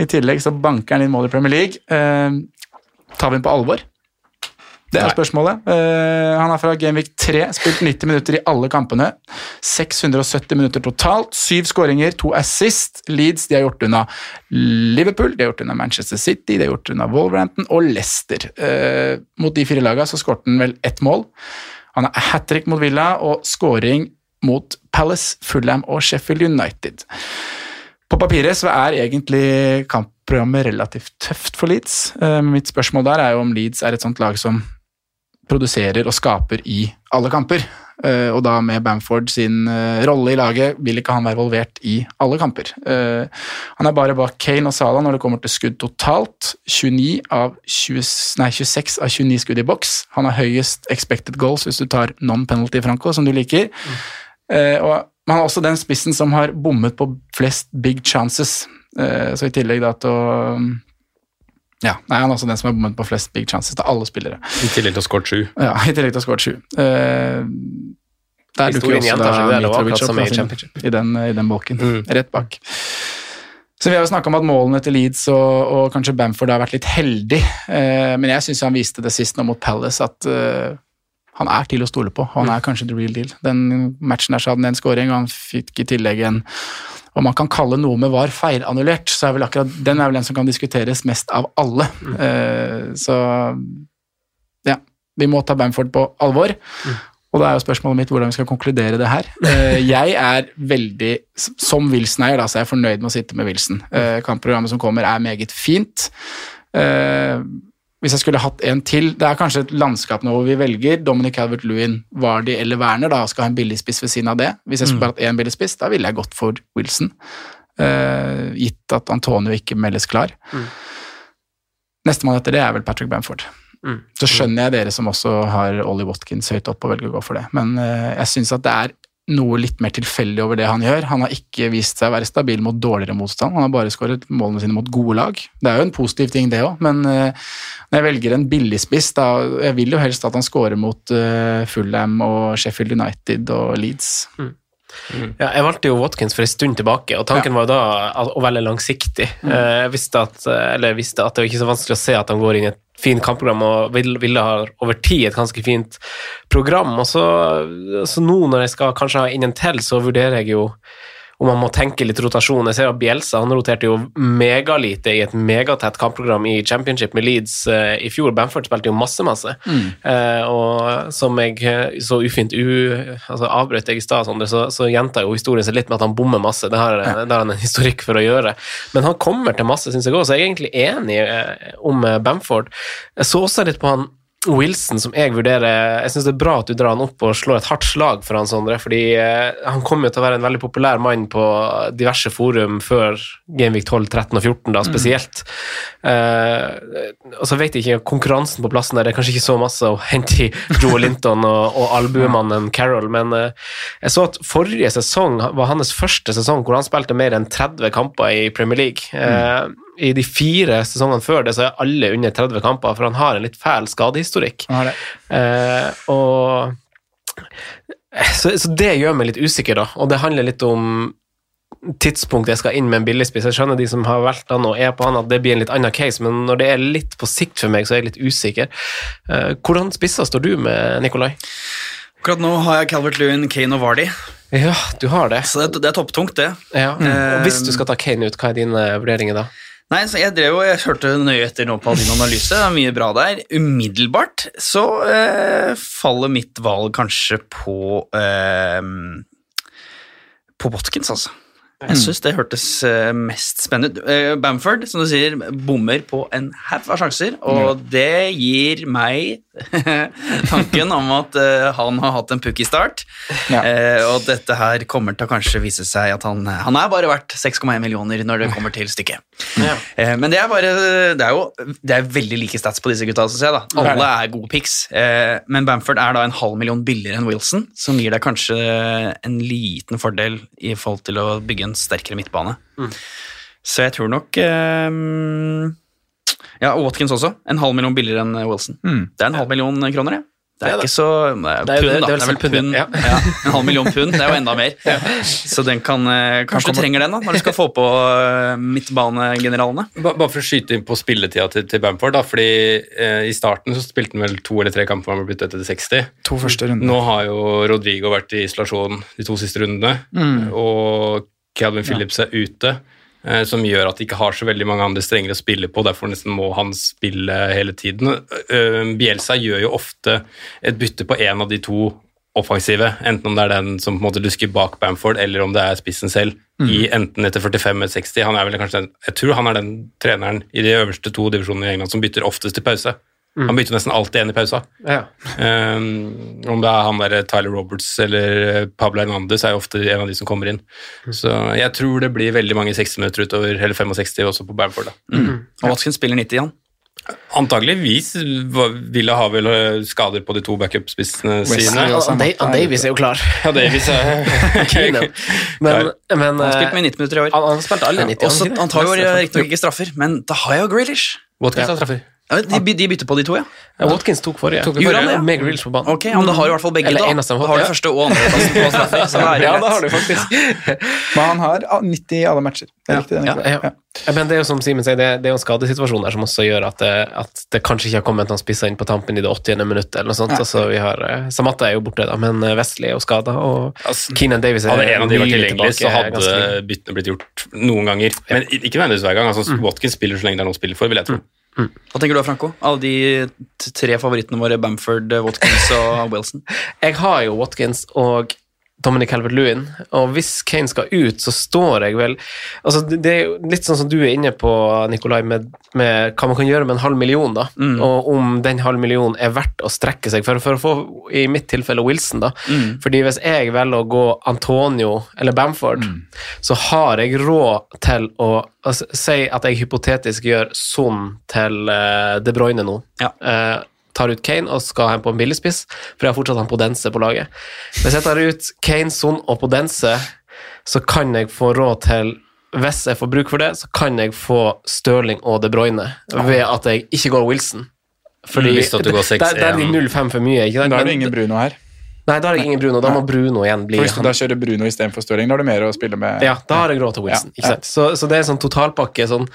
I tillegg så banker han inn mål i Premier League. Eh, tar vi den på alvor? Det er spørsmålet. Uh, han er fra Gamevik 3 spilt 90 minutter i alle kampene. 670 minutter totalt. Syv skåringer, to assist. Leeds de har gjort unna Liverpool, de har gjort unna Manchester City, de har gjort unna Wolverhampton og Leicester. Uh, mot de fire lagene så skåret han vel ett mål. Han har hat trick mot Villa og skåring mot Palace, Fulham og Sheffield United. På papiret så er egentlig kampprogrammet relativt tøft for Leeds. Uh, mitt spørsmål der er jo om Leeds er et sånt lag som produserer og skaper i alle kamper. Uh, og da med Bamford sin uh, rolle i laget vil ikke han være involvert i alle kamper. Uh, han er bare bak Kane og Salah når det kommer til skudd totalt. 29 av 20, nei, 26 av 29 skudd i boks. Han har høyest expected goals hvis du tar non-penalty, Franco, som du liker. Mm. og han har også den spissen som har bommet på flest big chances. så i tillegg da til å ja, nei, Han er også den som har bommet på flest big chances til alle spillere. I tillegg til å skåre sju. Ja, i tillegg til å skåre sju. Uh, der dukker også da Mitrovic opp i, i, den, i den bolken, mm. rett bak. Så Vi har jo snakka om at målene til Leeds og, og, kanskje Bamford har vært litt heldig, uh, men jeg syns han viste det sist nå mot Palace, at uh, han er til å stole på. Han er mm. kanskje the real deal. Den matchen der så hadde han en scoring, og han fikk i tillegg en om man kan kalle noe med var feilannullert, så er vel akkurat den er vel den som kan diskuteres mest av alle. Mm. Uh, så ja, vi må ta Bamford på alvor. Mm. Og da er jo spørsmålet mitt hvordan vi skal konkludere det her. Uh, jeg er veldig, som Wilson-eier, da, så er jeg fornøyd med å sitte med Wilson. Uh, kampprogrammet som kommer er meget fint. Hvis jeg skulle hatt en til Det er kanskje et landskap nå hvor vi velger Dominic Calvert-Lewin, Vardy eller Werner. Da skal ha en billigspiss ved siden av det. Hvis jeg skulle hatt én billigspiss, da ville jeg gått for Wilson. Uh, gitt at Antonio ikke meldes klar. Mm. Nestemann etter det er vel Patrick Bamford. Mm. Så skjønner jeg dere som også har Ollie Watkins høyt opp og velger å gå for det. Men uh, jeg syns at det er noe litt mer tilfeldig over det han gjør. Han har ikke vist seg å være stabil mot dårligere motstand. Han har bare skåret målene sine mot gode lag. Det er jo en positiv ting, det òg, men eh, når jeg velger en billigspiss, da Jeg vil jo helst at han skårer mot uh, Fulham og Sheffield United og Leeds. Ja, jeg valgte jo Watkins for en stund tilbake, og tanken var jo da å velge langsiktig. Mm. Jeg visste at, eller jeg visste at det var ikke så vanskelig å se at han går inn i et fint kampprogram og vil- ville ha over tid et ganske fint program. Og så, så nå når jeg skal kanskje ha inn en til, så vurderer jeg jo om man må tenke litt rotasjon. Jeg ser at Bielsa han roterte jo megalite i et megatett kampprogram i championship med Leeds uh, i fjor. Bamford spilte jo masse, masse. Mm. Uh, og som jeg eh, så ufint u, altså avbrøt jeg i stad, så, så gjenta jo historien seg litt med at han bommer masse. Det har, det har han en historikk for å gjøre. Men han kommer til masse, syns jeg òg, så jeg er egentlig enig uh, om Bamford. Jeg så også litt på han Wilson, som jeg vurderer Jeg syns det er bra at du drar han opp og slår et hardt slag for han, Sondre, fordi eh, han kommer til å være en veldig populær mann på diverse forum før Gameweek 12, 13 og 14, da, spesielt. Eh, og så vet jeg ikke konkurransen på plassen der, det er kanskje ikke så masse å hente i Joe Linton og, og albuemannen Carroll, men eh, jeg så at forrige sesong var hans første sesong hvor han spilte mer enn 30 kamper i Premier League. Eh, I de fire sesongene før det så er alle under 30 kamper, for han har en litt fæl skadehistorikk. Eh, og så, så det gjør meg litt usikker, da. Og det handler litt om tidspunktet jeg skal inn med en billigspiss. Jeg skjønner de som har valgt han og er på han, at det blir en litt annen case, men når det er litt på sikt for meg, så er jeg litt usikker. Eh, hvordan spisser står du med, Nikolai? Akkurat nå har jeg Calvert Lewin, Kane og Vardy. Ja, du har det. Så det, det er topptungt, det. Ja. Eh, Og hvis du skal ta Kane ut, hva er dine vurderinger da? Nei, så jeg drev og jeg hørte nøye etter nå på din analyse, det er mye bra der. Umiddelbart så eh, faller mitt valg kanskje på eh, på Watkins, altså. Jeg syns det hørtes eh, mest spennende ut. Eh, Bamford, som du sier, bommer på en haug av sjanser, og det gir meg tanken om at uh, han har hatt en pukky start, eh, og dette her kommer til å kanskje vise seg at han Han er bare verdt 6,1 millioner når det kommer til stykket. Eh, men det er bare Det er jo det er veldig like stats på disse gutta, jeg. da Alle er gode picks. Men Bamford er da en halv million billigere enn Wilson, som gir deg kanskje en liten fordel i forhold til å bygge en sterkere midtbane. Så jeg tror nok eh, Ja, og Watkins også. En halv million billigere enn Wilson. Det er en halv million kroner, det. Det er ikke så det er Det er pund, da. det er vel Det er vel pund, pund. ja. Ja, en halv million pund, det er jo enda mer. Så den kan eh, Kanskje du trenger den da, når du skal få på eh, midtbanegeneralene. Bare for å skyte inn på spilletida til, til Bamford, da, fordi eh, i starten så spilte han vel to eller tre kamper han ble byttet etter 60. To første runder. Nå har jo Rodrigo vært i isolasjon de to siste rundene, Mm. og Calvin Phillips er ute. Eh, Som gjør at de ikke har så veldig mange andre strenger å spille på. Derfor nesten må han spille hele tiden. Eh, Bielsa gjør jo ofte et bytte på en av de to offensive, enten om det er den som på en måte lusker bak Bamford, eller om det er spissen selv, Mm. i enten etter 45 eller 60. Han er vel kanskje den, jeg tror han er den treneren i de øverste to divisjonene i England som bytter oftest til pause. Mm. Han bytter nesten alltid en i pausa. Ja. Um, om det er han der Tyler Roberts eller Pablo Hernandez, er jo ofte en av de som kommer inn. Så jeg tror det blir veldig mange 60 minutter utover, eller 65 også på Bamford. da. Og Watkins spiller 90, igjen? Antageligvis ville ha vel eh, skader på de to backup-spissene sine. og Sam- Da- Davies er jo klar. Ja, Davies er. Men, men Han spilte eh, med 90 minutter i år. Han, han spilte alle 90. Også, han tar jo riktignok ikke straffer, men da har jeg jo Grealish. Watkins har straffer. Ja, de, de bytter på de to, ja. Ja, Watkins tok forrige. Tok Gjorde han det, ja? På banen. Ok, men Da har du i hvert fall begge. Eller Da en av dem. Da har du første og andreplassen på straffer. Så er det Ja, da har du faktisk. Men han har ah, 90 i alle matcher. Det er riktig. den, Ja, ja. Ja, Men det er jo som Simen sier, det, det er jo en skadesituasjon der som også gjør at det, at det kanskje ikke har kommet noen spisser inn på tampen i det 80. minuttet. eller noe sånt. Ja. Altså, vi har, Samata Samatta er jo borte, da, men eh, Wesley er jo skada, og Keenan Davies er Hadde en av de vært tilgjengelig, så hadde byttene blitt gjort noen ganger. Men ikke nødvendigvis hver gang. altså Watkins spiller så lenge det er noen å spille for, vil jeg tro. Hva tenker du da, Franco? Alle de tre favorittene våre, Bamford, Watkins og Wilson. Jeg har jo Watkins, og Dominic Calvert-Lewin. Og hvis Kane skal ut, så står jeg vel altså Det er jo litt sånn som du er inne på, Nikolai, med, med hva man kan gjøre med en halv million, da. Mm. Og om den halv millionen er verdt å strekke seg for, for å få, i mitt tilfelle, Wilson, da. Mm. Fordi hvis jeg velger å gå Antonio eller Bamford, så har jeg råd til å altså, Si at jeg hypotetisk gjør sånn til uh, De Bruyne nå. Eh, tar ut Kane og skal ha på en billigspiss, for jeg har fortsatt han Podense på laget. Hvis jeg tar ut Kane, Son og Podense, så kan jeg få råd til hvis jeg får bruk for det, så kan jeg få Stirling og De Bruyne ved at jeg ikke går Wilson. Fordi Hvis at du går 6-1. der, der er de 0-5 for mye. ikke sant? Da er det ingen Bruno her. Nei, da er det ingen Bruno. Da må Bruno igjen bli da kjører Bruno istedenfor Stirling, da har du mer å spille med. Ja, da har jeg råd til Wilson. Ja, ikke sant? Så, så det er en sånn totalpakke. sånn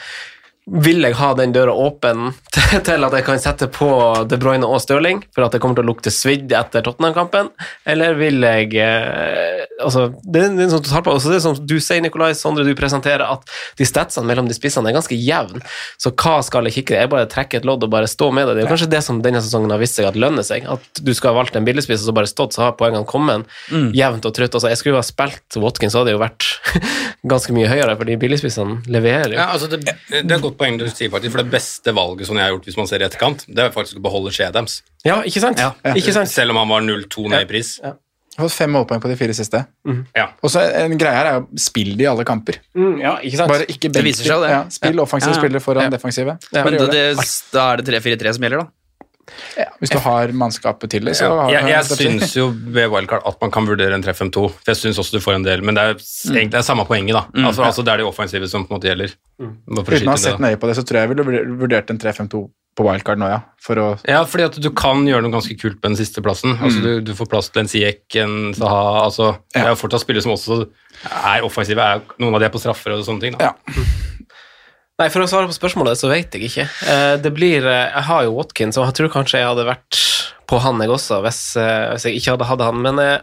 vil jeg ha den døra åpen til at jeg kan sette på De Bruyne og Stirling for at det kommer til å lukte svidd etter Tottenham-kampen, eller vil jeg eh, altså, Det er det er en sånn totalpakke. Også det som du sier, Nikolai, Sondre, du presenterer at de statsene mellom de spissene er ganske jevne. Så hva skal jeg kikke? Jeg bare trekker et lodd og bare stå med det. Det er kanskje det som denne sesongen har vist seg at lønner seg. At du skal ha valgt en billigspiss og så bare stått, så har poengene kommet Mm. jevnt og trutt. Altså, jeg skulle jo ha spilt Watkins, så hadde det jo vært ganske mye høyere, fordi billigspissene leverer jo. Ja, altså det, det er godt poeng du sier, faktisk, for det beste valget som jeg har gjort hvis man ser i etterkant, det er faktisk å beholde Adams. Ja, ikke sant? Ikke sant? Selv om han var 0-2 ned i pris. Jeg har fått fem målpoeng på de fire siste. Ja. Og så En greie her er å spille de i alle kamper. ja, ikke sant? Bare ikke Det viser seg det. Ja, spill offensive Ja, ja. spillere foran Ja. defensive. Men det. det, da er det 3-4-3 som gjelder, da. Hvis du har mannskapet til det, så Ja, har jeg, jeg syns jo ved wildcard at man kan vurdere en 3-5-2. For jeg syns også du får en del, men det er Mm. egentlig det er samme poenget, da. Mm. Altså, altså Det er det offensive som på en måte gjelder. Å Uten å ha sett nøye på det, så tror jeg jeg ville vurdert en 3-5-2 på wildcard nå, ja. For å Ja, fordi at du kan gjøre noe ganske kult på den siste plassen. Mm. Altså du, du får plass til en Siek, en Saha altså, Det er jo fortsatt spillere som også er offensive. Er, noen av de er på straffer og sånne ting. Da. Nei, For å svare på spørsmålet, så vet jeg ikke. Eh, det blir, eh, Jeg har jo Watkins, og jeg tror kanskje jeg hadde vært på han jeg også, hvis, eh, hvis jeg ikke hadde hatt han. Men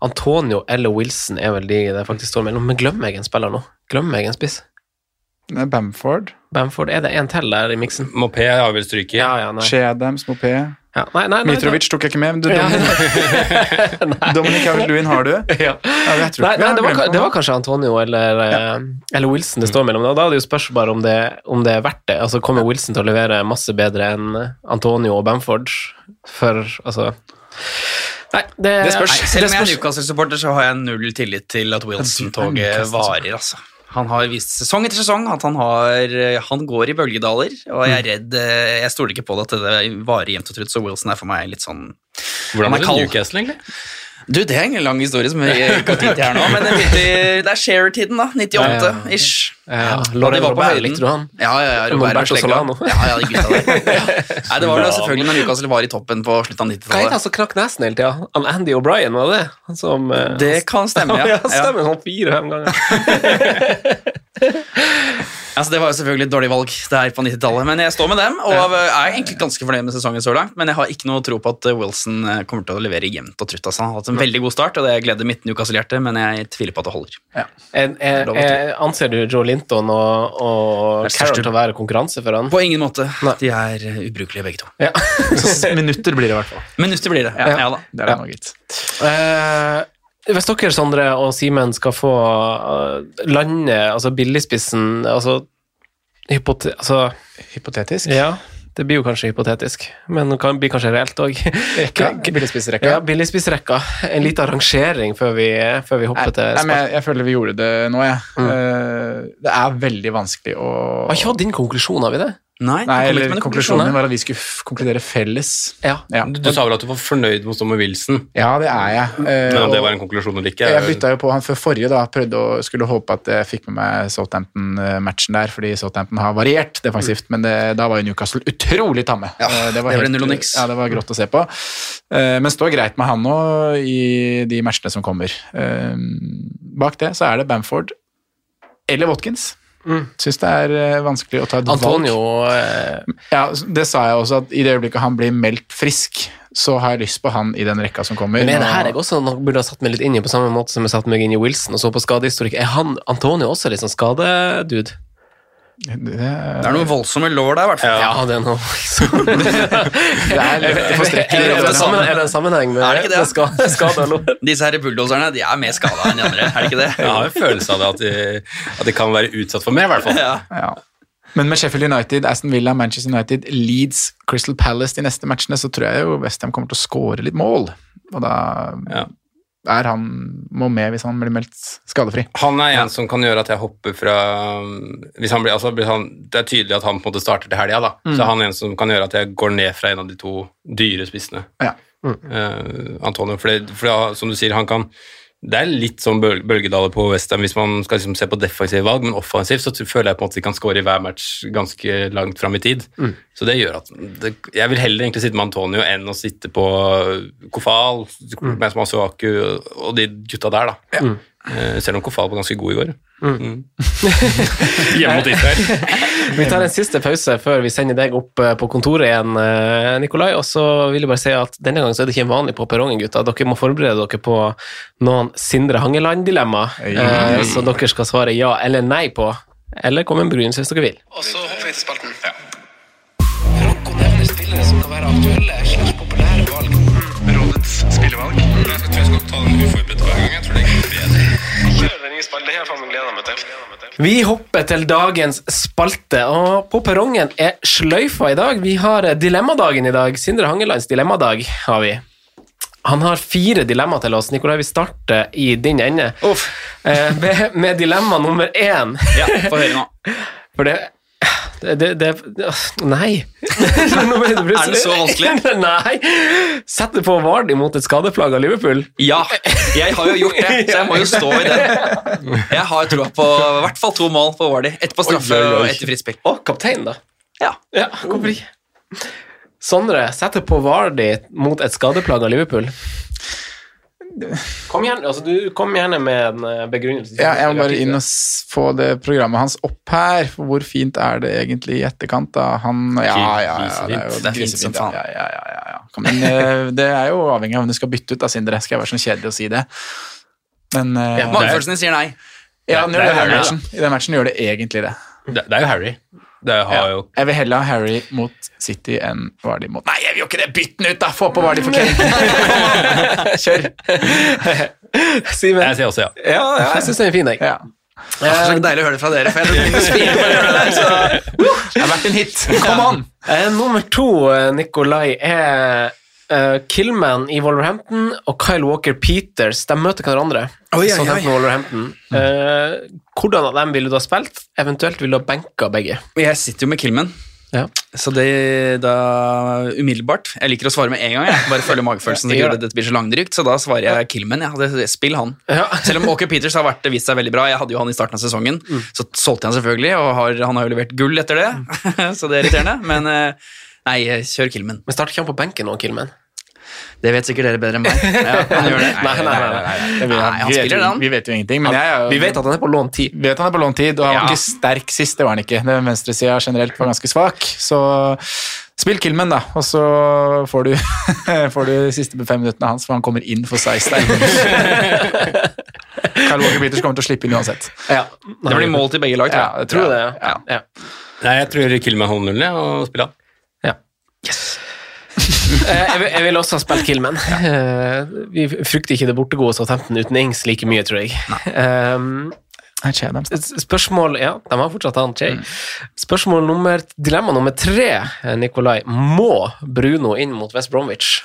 Antonio eller Wilson er vel de det faktisk står mellom. Men glemmer jeg en spiller nå? Glemmer jeg en spiss? Bamford, Bamford, er det en til der i miksen? Mopé har vel stryket. Ja, ja, Chedams Mopé Ja, nei, nei, nei, Mitrovic tok jeg ikke med, men du, Ja. Dominic, Avelduin har du? Ja. Ja, jeg tror Nei, nei det, var, det var kanskje Antonio eller, eh, eller Wilson det står mellom. Og da er det jo spørsmål bare om det, om det er verdt det. Altså Kommer Wilson til å levere masse bedre enn Antonio og Bamford? For altså Nei, det, Det spørs. Nei, Selv om jeg er. Newcastle-supporter, så har jeg null tillit til at Wilson-toget varer, altså. Han har vist sesong etter sesong at han har Han går i bølgedaler, og jeg er redd eh, Jeg stoler ikke på det at det varer jevnt og trutt, så Wilson er for meg litt sånn Hvordan er det. Newcastle, egentlig? Du, det er en lang historie som vi ikke har tid til her nå, men det er Share-tiden, da. 98-ish. Ja, på Bay, høyden. likte du han? Ja, ja, ja. Robert og Solano. Ja, ja, de gutta der. Nei, det var det selvfølgelig når Newcastle var i toppen på slutten av Hva er det 90-tallet. han som knakk nesen hele tida? Han Andy O'Brien, var det det? Han som eh, Det kan stemme, ja. ja. stemmer sånn fire-fem ganger. Altså, det var jo selvfølgelig et dårlig valg der på 90-tallet, men jeg står med dem. Og er egentlig ganske fornøyd med sesongen så langt, men jeg har ikke noe tro på at Wilson eh, kommer til å levere jevnt og trutt. Altså. Han har hatt en veldig god start, og det gleder mitt Newcastle-hjerte, men jeg tviler på at det holder. En- en- Lov å en- Anser du Joe Linton og, og er Carroll til å være konkurranse for han? På ingen måte. De er eh, ubrukelige begge to. Ja. Minutter blir det i hvert fall. Minutter blir det. Ja, ja da. Det er det nå, gitt. Eh, hvis dere, Sondre og Simen, skal få eh, lande altså billigspissen altså, hypote altså Hypotetisk? Ja, det blir jo kanskje hypotetisk, men det kan blir kanskje reelt òg. Billigspissrekka? Ja, billigspissrekka. En liten rangering før vi, før vi hopper til Nei, men jeg, jeg føler vi gjorde det nå, jeg. Mm. Uh, det er veldig vanskelig å Har ikke hatt din konklusjon, har vi det? Nei, Nei, eller konklusjonen var at vi skulle f konkludere felles. Ja. Du, du sa vel at du var fornøyd med å stå med Wilson, Ja, det er jeg. Eh, men om det var en konklusjon eller ikke? Jeg bytta jo på han før forrige, da. Prøvde å skulle håpe at jeg fikk med meg Southampton-matchen der, fordi Southampton har variert defensivt, men det, da var jo Newcastle utrolig tamme. Ja, Eh, det ble helt- null og niks. Ja, det var grått å se på. Eh, Men står greit med han nå i de matchene som kommer. Eh, Bak det så er det Bamford eller Watkins. Mm. Syns det er eh, vanskelig å ta et Antonio valg. eh, Ja, det sa jeg også, at i det øyeblikket han blir meldt frisk, så har jeg lyst på han i den rekka som kommer. Men er det her jeg også burde ha satt meg litt inn i, på samme måte som jeg satte meg inn i Wilson og så på skadehistorikk? Er han Antonio også litt sånn skadedude? Det er noen voldsomme lår der, i hvert fall. Ja, det er noe Det er litt forstrekkelig. Er det er det en sammenheng med, Er det ikke det? skade? Disse her bulldoserne de er mer skada enn de andre, er det ikke det? Jeg har en følelse av det at de, at de kan være utsatt for mer, i hvert fall. Ja. Ja. Men med Sheffield United, Aston Villa, Manchester United, Leeds, Crystal Palace de neste matchene, så tror jeg jo Westham kommer til å skåre litt mål. Og da er han må med hvis han blir meldt skadefri. Han er en som kan gjøre at jeg hopper fra hvis han blir, altså, blir han, Det er tydelig at han på en måte starter til helga, da. Mm. Så er en som kan gjøre at jeg går ned fra en av de to dyre spissene. Ja. Eh, Antonio, for, det, for det, som du sier, han kan det er litt sånn bøl- bølgedaler på Westham hvis man skal liksom se på defensive valg, men offensivt så føler jeg på en måte de kan score i hver match ganske langt fram i tid. Mm. Så det gjør at det, Jeg vil heller egentlig sitte med Antonio enn å sitte på Kofal, Mm. Masuaku og de gutta der, da. Mm. Eh, Selv om Kofal var ganske god i går. Mm. Hjemme mot Israel. Vi tar en siste pause før vi sender deg opp eh, på kontoret igjen, eh, Nikolai. Og så vil jeg bare si at denne gangen så er det ikke en vanlig på perrongen, gutta. Dere må forberede dere på noen Sindre Hangeland-dilemma, eh, så dere skal svare ja eller nei på. Eller komme med en begrunnelse hvis dere vil. Og så hopper vi til spalten. Franco nevner spillere som kan være aktuelle slags populære valg. Rådets spillevalg. Jeg tror jeg skal ta den uforberedt hver gang. Jeg tror det er spalten. Det har jeg faen meg gleda meg til. Vi hopper til dagens spalte, og på perrongen er sløyfa i dag. Vi har eh, Dilemmadagen i dag. Sindre Hangelands dilemmadag har vi. Han har fire dilemma til oss. Nikolai, vi starter i din ende. Eh, med, med dilemma nummer én. Ja, få høre nå. For det det, det, det Nei. Er det så vanskelig? Nei. Sette på Vardi mot et skadeplaga Liverpool. Ja, jeg har jo gjort det, så jeg må jo stå i det. Jeg har troa på i hvert fall to mål på Vardy. Ett på straffe og ett i fritt spill. Å, kaptein, da. Ja. Ja? Sondre, setter på Vardi mot et skadeplaga Liverpool. Kom gjerne, altså, du, kom gjerne med en eh, begrunnelse. Ja, jeg må bare inn og få det programmet hans opp her. For hvor fint er det egentlig i etterkant? da? Han Ja, ja, ja. Det er jo Det fint som grisefint, faen. Ja, ja, ja, ja, ja. Men eh, det er jo avhengig av om du skal bytte ut, da, Sindre. Skal jeg være så kjedelig å si det? Men uh, Ja, Magefølelsen din sier nei. Ja, det, Det er det i den Harry, matchen. I den matchen gjør det egentlig det. Det, det er jo Harry. Det har jo Jeg vil heller ha Harry mot City enn Vardy mot Nei, jeg vil jo ikke det! Bytt den ut, da! Få på Vardy for Kane! Kjør. Simen? Jeg sier også ja. Ja, ja, jeg syns den er fin, jeg. Ja. Det er så deilig å høre det fra dere, for jeg for det der. Så. Det har vært en hit. Kom an! Eh, nummer to, eh, Nikolai, er eh, Killman i Wolverhampton og Kyle Walker Peters. De møter hverandre. Oi. Southampton Wolverhampton. Eh, hvordan av dem ville du ha spilt? Eventuelt ville du ha benka begge? Jeg sitter jo med Killman. Ja. Så det da umiddelbart Jeg liker å svare med en gang. Jeg. Bare følger magefølelsen. Gjør det. dette blir så langdrygt, så da svarer jeg Killman. Ja. Det, det, spill han. Ja. Selv om Walker Peters har vært, vist seg veldig bra. Jeg hadde jo han i starten av sesongen, så solgte jeg han selvfølgelig, og har, han har jo levert gull etter det. så det er irriterende. Men eh, nei, kjør Kilman. Men starter ikke han på benken nå, Kilman? Det vet sikkert dere bedre enn meg. Ja, han gjør det. Nei, nei, nei, nei, nei. Nei, han vi, vet, spiller han. vi vet jo ingenting, men jeg Vi vet at han er på lån tid. Vi vet han er på lån tid, og han var Ja. ikke sterk sist. Det var han ikke. Den venstresida generelt var ganske svak. Så spill Kilman, da, og så får du, får du de siste fem minuttene hans, for han kommer inn for Seistein. Carl Walker Peters kommer til å slippe inn uansett. Ja. Det blir mål til begge lag, tror Ja, jeg. Tror det? jeg. Ja. ja. Nei, jeg tror Kilman holder nullen jeg, og spiller han. Ja. Eh, jeg, vil, jeg vil også spilt Killman. Ja. vi frykter ikke det bortegode Southampton uten Ings like mye, tror jeg. Um, Spørsmål Ja, de har fortsatt han Che. Spørsmål nummer Dilemma nummer tre, eh, Nikolai. Må Bruno inn mot West Bromwich?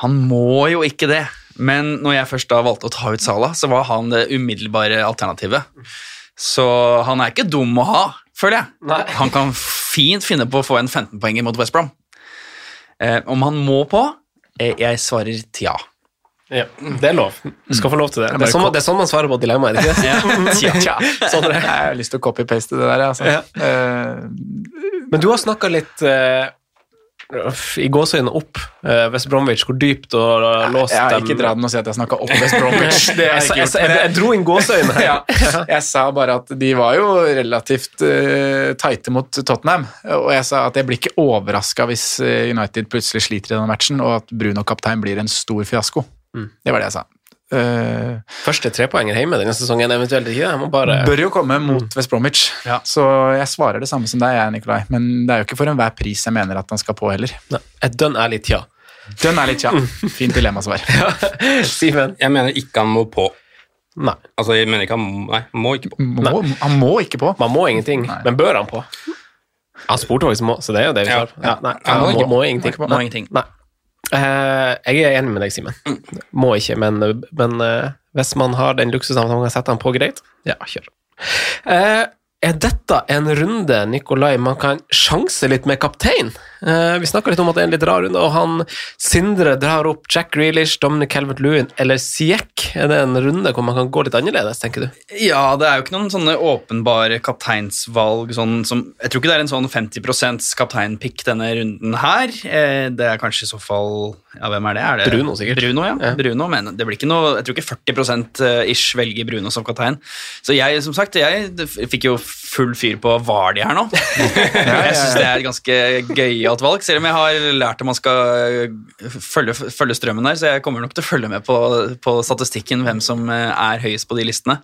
Han må jo ikke det. Men når jeg først da valgte å ta ut Sala, så var han det umiddelbare alternativet. Så han er ikke dum å ha, føler jeg. Nei. Han kan fint finne på å få en 15-poenger mot West Brom. Eh, om han må på? Eh, jeg svarer tja. Ja, det er lov. Du skal få lov til det. Det er sånn, det er sånn man svarer på dilemmaet, ikke det det? Tja. Tja. Sånn det. Jeg har lyst til å copy-paste det der, altså. Ja. Eh, Men du har snakka litt eh, i gåseøynene opp eh, West Bromwich, hvor dypt og låst låst jeg har ikke dratt den og si at jeg snakka opp West Bromwich. Det Jeg, jeg jeg, jeg, dro inn gåseøyne her. ja, jeg sa bare at de var jo relativt uh, tighte mot Tottenham. Og jeg sa at jeg blir ikke overraska hvis eh, United plutselig sliter i denne matchen, og at Bruno kaptein blir en stor fiasko. Det var det jeg sa. Eh, Første trepoenger hjemme denne sesongen, eventuelt ikke? Jeg må bare bør jo komme mot West Bromwich, så jeg svarer det samme som deg, Nikolai. Men det er jo ikke for enhver pris jeg mener at han skal på heller. Nei, Et dønn ærlig tja. Dønn litt tja. Fint dilemmasvar. Simen? Jeg mener ikke han må på. Nei. Altså, jeg mener ikke han nei, må ikke på. Må, han må ikke på. Man må ingenting, men bør han på? Han spurte faktisk må, så det er jo det vi svarer på. Ja, nei, Han han må må, må ingenting. Må Nei. ingenting. Nei. Eh, jeg er enig med deg, Simen. Må ikke, men, men eh, hvis man har den luksusen at man kan sette den på greit, ja, kjør. Er dette en runde Nikolai, man kan sjanse litt med kaptein? Eh, vi snakka litt om at det er en litt rar runde, og han Sindre drar opp Jack Grealish, Dominic Calvert-Lewin eller Siek. Er det en runde hvor man kan gå litt annerledes, tenker du? Ja, det er jo ikke noen sånne åpenbare kapteinsvalg sånn som Jeg tror ikke det er en sånn 50% kapteinpick denne runden her. Eh, Det er kanskje i så fall Ja, hvem er det? Er det Bruno, sikkert. Bruno, ja. Ja. Bruno, men det blir ikke noe Jeg tror ikke 40% ish velger Bruno som kaptein. Så jeg, som sagt, jeg fikk jo full fyr på Vardi her nå. Jeg syns det er et ganske gøyalt valg, selv om jeg har lært at man skal følge, følge strømmen her, så jeg kommer nok til å følge med på, på statistikken hvem som eh, er høyest på de listene.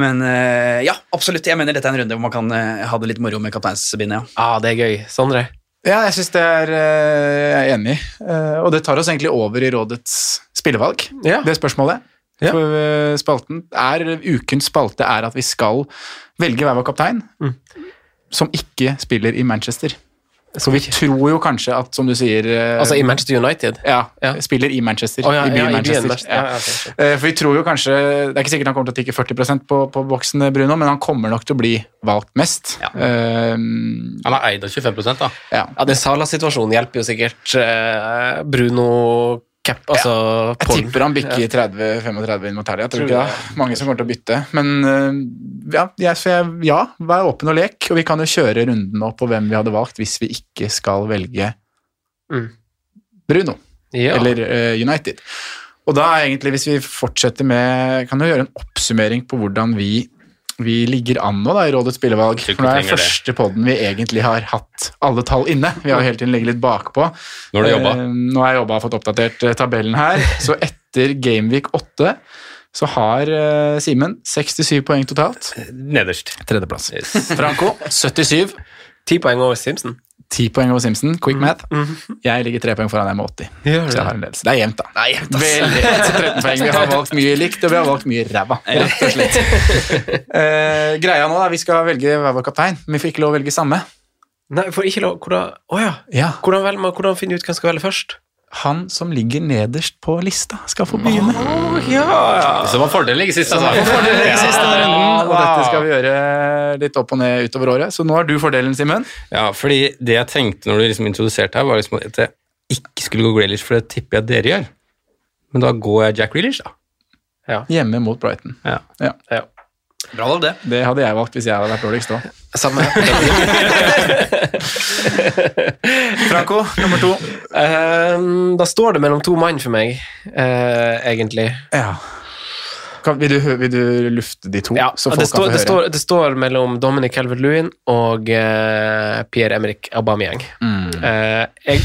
Men eh, ja, absolutt. Jeg mener dette er en runde hvor man kan eh, ha det litt moro med kapteinsbindet. Ja. Ah, det er gøy. Sondre? Ja, jeg syns det er eh, Jeg er enig. Eh, Og det tar oss egentlig over i rådets spillevalg, Ja. det spørsmålet. Ja. For eh, spalten er Ukens spalte er at vi skal velge hver vår kaptein Mm. som ikke spiller i Manchester. Så vi tror jo kanskje at, som du sier eh, Altså i Manchester United? Ja, Ja. spiller i Manchester. Oh, ja, I byen ja, i Manchester. Manchester. Ja, ja, ok, Eh, For vi tror jo kanskje Det er ikke sikkert han kommer til å tikke 40% på, på boksen, Bruno, men han kommer nok til å bli valgt mest. Um, Han har eid av 25 da. ja. Ja, den Sala-situasjonen hjelper jo sikkert eh, Bruno Cap, altså Jeg Paul. tipper han bikker 30-35 inn mot helga. Tror ikke det. Mange som kommer til å bytte. Men øh, ja, jeg, ja, vær åpen og lek, og vi kan jo kjøre runden opp på hvem vi hadde valgt hvis vi ikke skal velge Mm. Bruno Ja. eller uh, United. Og da er egentlig, hvis vi fortsetter med Kan jo gjøre en oppsummering på hvordan vi vi ligger an nå da, i Rådets spillevalg. For det er første podden vi egentlig har hatt alle tall inne. Vi har jo hele tiden ligget litt bakpå. Når du jobba. Eh, nå har jeg jobba og fått oppdatert eh, tabellen her. Så etter Gameweek 8 så har eh, Simen 67 poeng totalt. Nederst. Tredjeplass. Yes. Franco 77. Ti poeng over Simpson. 10 poeng over Simpson. Quick math. Jeg ligger tre poeng foran deg med 80. Gjør Så jeg har en ledelse. Det er jevnt, da. Nei, jevnt, ass. Veldig 13 poeng. Vi har valgt mye likt, og vi har valgt mye ræva, rett og slett. uh, greia nå, da, vi skal velge hver vår kaptein, men vi får ikke lov å velge samme. Nei, for ikke lov Hvordan oh ja. Ja, Hvordan, velger man, hvordan finner du ut hvem skal velge først? Han som ligger nederst på lista, skal få begynne. Oh, var fordelen ikke sist. fordel i siste Ja, og dette skal vi gjøre litt opp og ned utover året. Så nå har du fordelen, Simen. Ja, fordi det jeg tenkte når du liksom introduserte her, var liksom at jeg ikke skulle gå Grealish, for det tipper jeg dere gjør. Men da går jeg Jack Grealish, da. Hjemme mot Brighton. Ja. Ja. Bra valg, det. Det hadde jeg valgt hvis jeg hadde vært dårligst òg. Samme. Franco, nummer to. Ehm, da står det mellom to mann for meg, uh, egentlig. Ja. Kan, vil, du, vil du lufte de to, Ja, så det, folk står, kan det, få høre? står, det står mellom Dominic Calvert-Lewin og uh, Pierre-Emerick Aubameyang. Mm. Uh, jeg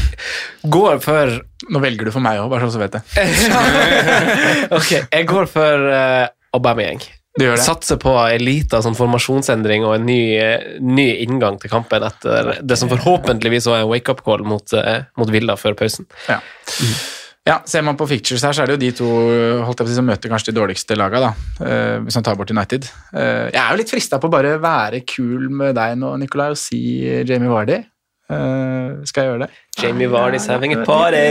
går for Nå velger du for meg òg, bare så du vet det. Ok, jeg går for uh, Aubameyang. Du gjør det? Satser på en liten sånn formasjonsendring og en ny, ny inngang til kampen etter det som forhåpentligvis var en wake-up call mot, eh, mot Villa før pausen. Ja. ja, Ser man på fictures her, så er det jo de to holdt jeg på å si, som møter kanskje de dårligste laga, da, eh, hvis man tar bort United. Eh, jeg er jo litt frista på å bare være kul med deg nå, Nikolai, og si Jamie Vardy. Eh, skal jeg gjøre det? Jamie Vardy's having a party.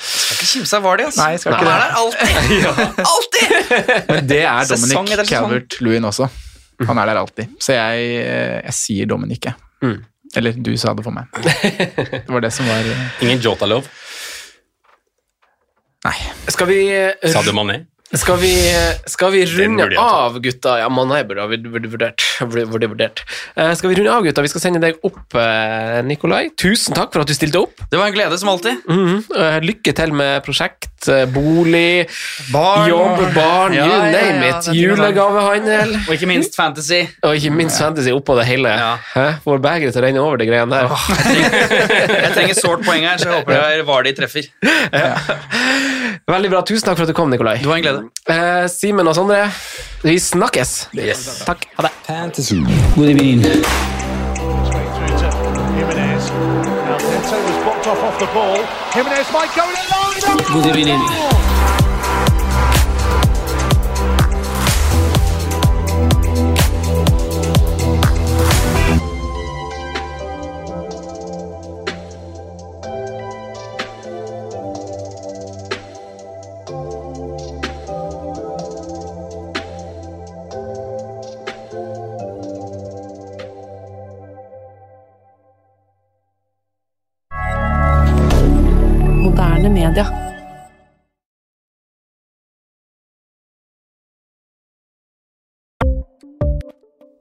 Skal ikke kimse av Vardy, altså. Nei, jeg skal ikke Han det. er der alltid! Alltid! Men det er Dominic. Calvert-Lewin også. Han er der alltid. Så jeg, eh, jeg sier Dominic, jeg. Mm. Eller du sa det for meg. Det var det som var eh, Ingen Jota-lov. Nei. Skal vi, Sa du Mané. Skal vi, skal vi runde jeg av, gutta? Ja, Mané burde vurdert. Vurd- vurdert. Uh, skal vi runde av, gutta? Vi skal sende deg opp, uh, Nikolai. Tusen takk for at du stilte opp. Det var en glede, som alltid. Mm -hmm. uh, Lykke til med prosjekt, bolig, Barn jobb, barn, Ja, you ja, name ja, it. Julegavehandel. Og ikke minst Fantasy. Og ikke minst fantasy oppå det hele. Ja. Hæ? Får begeret til å renne over de greiene der. Jeg trenger sårt poeng her, så jeg håper det er Vardy treffer. Veldig bra. Tusen takk for at du kom, Nikolai. Det var en glede. Eh, Simen og Sondre, vi snakkes. Takk. Ha det. Fantasy. God evening. Good through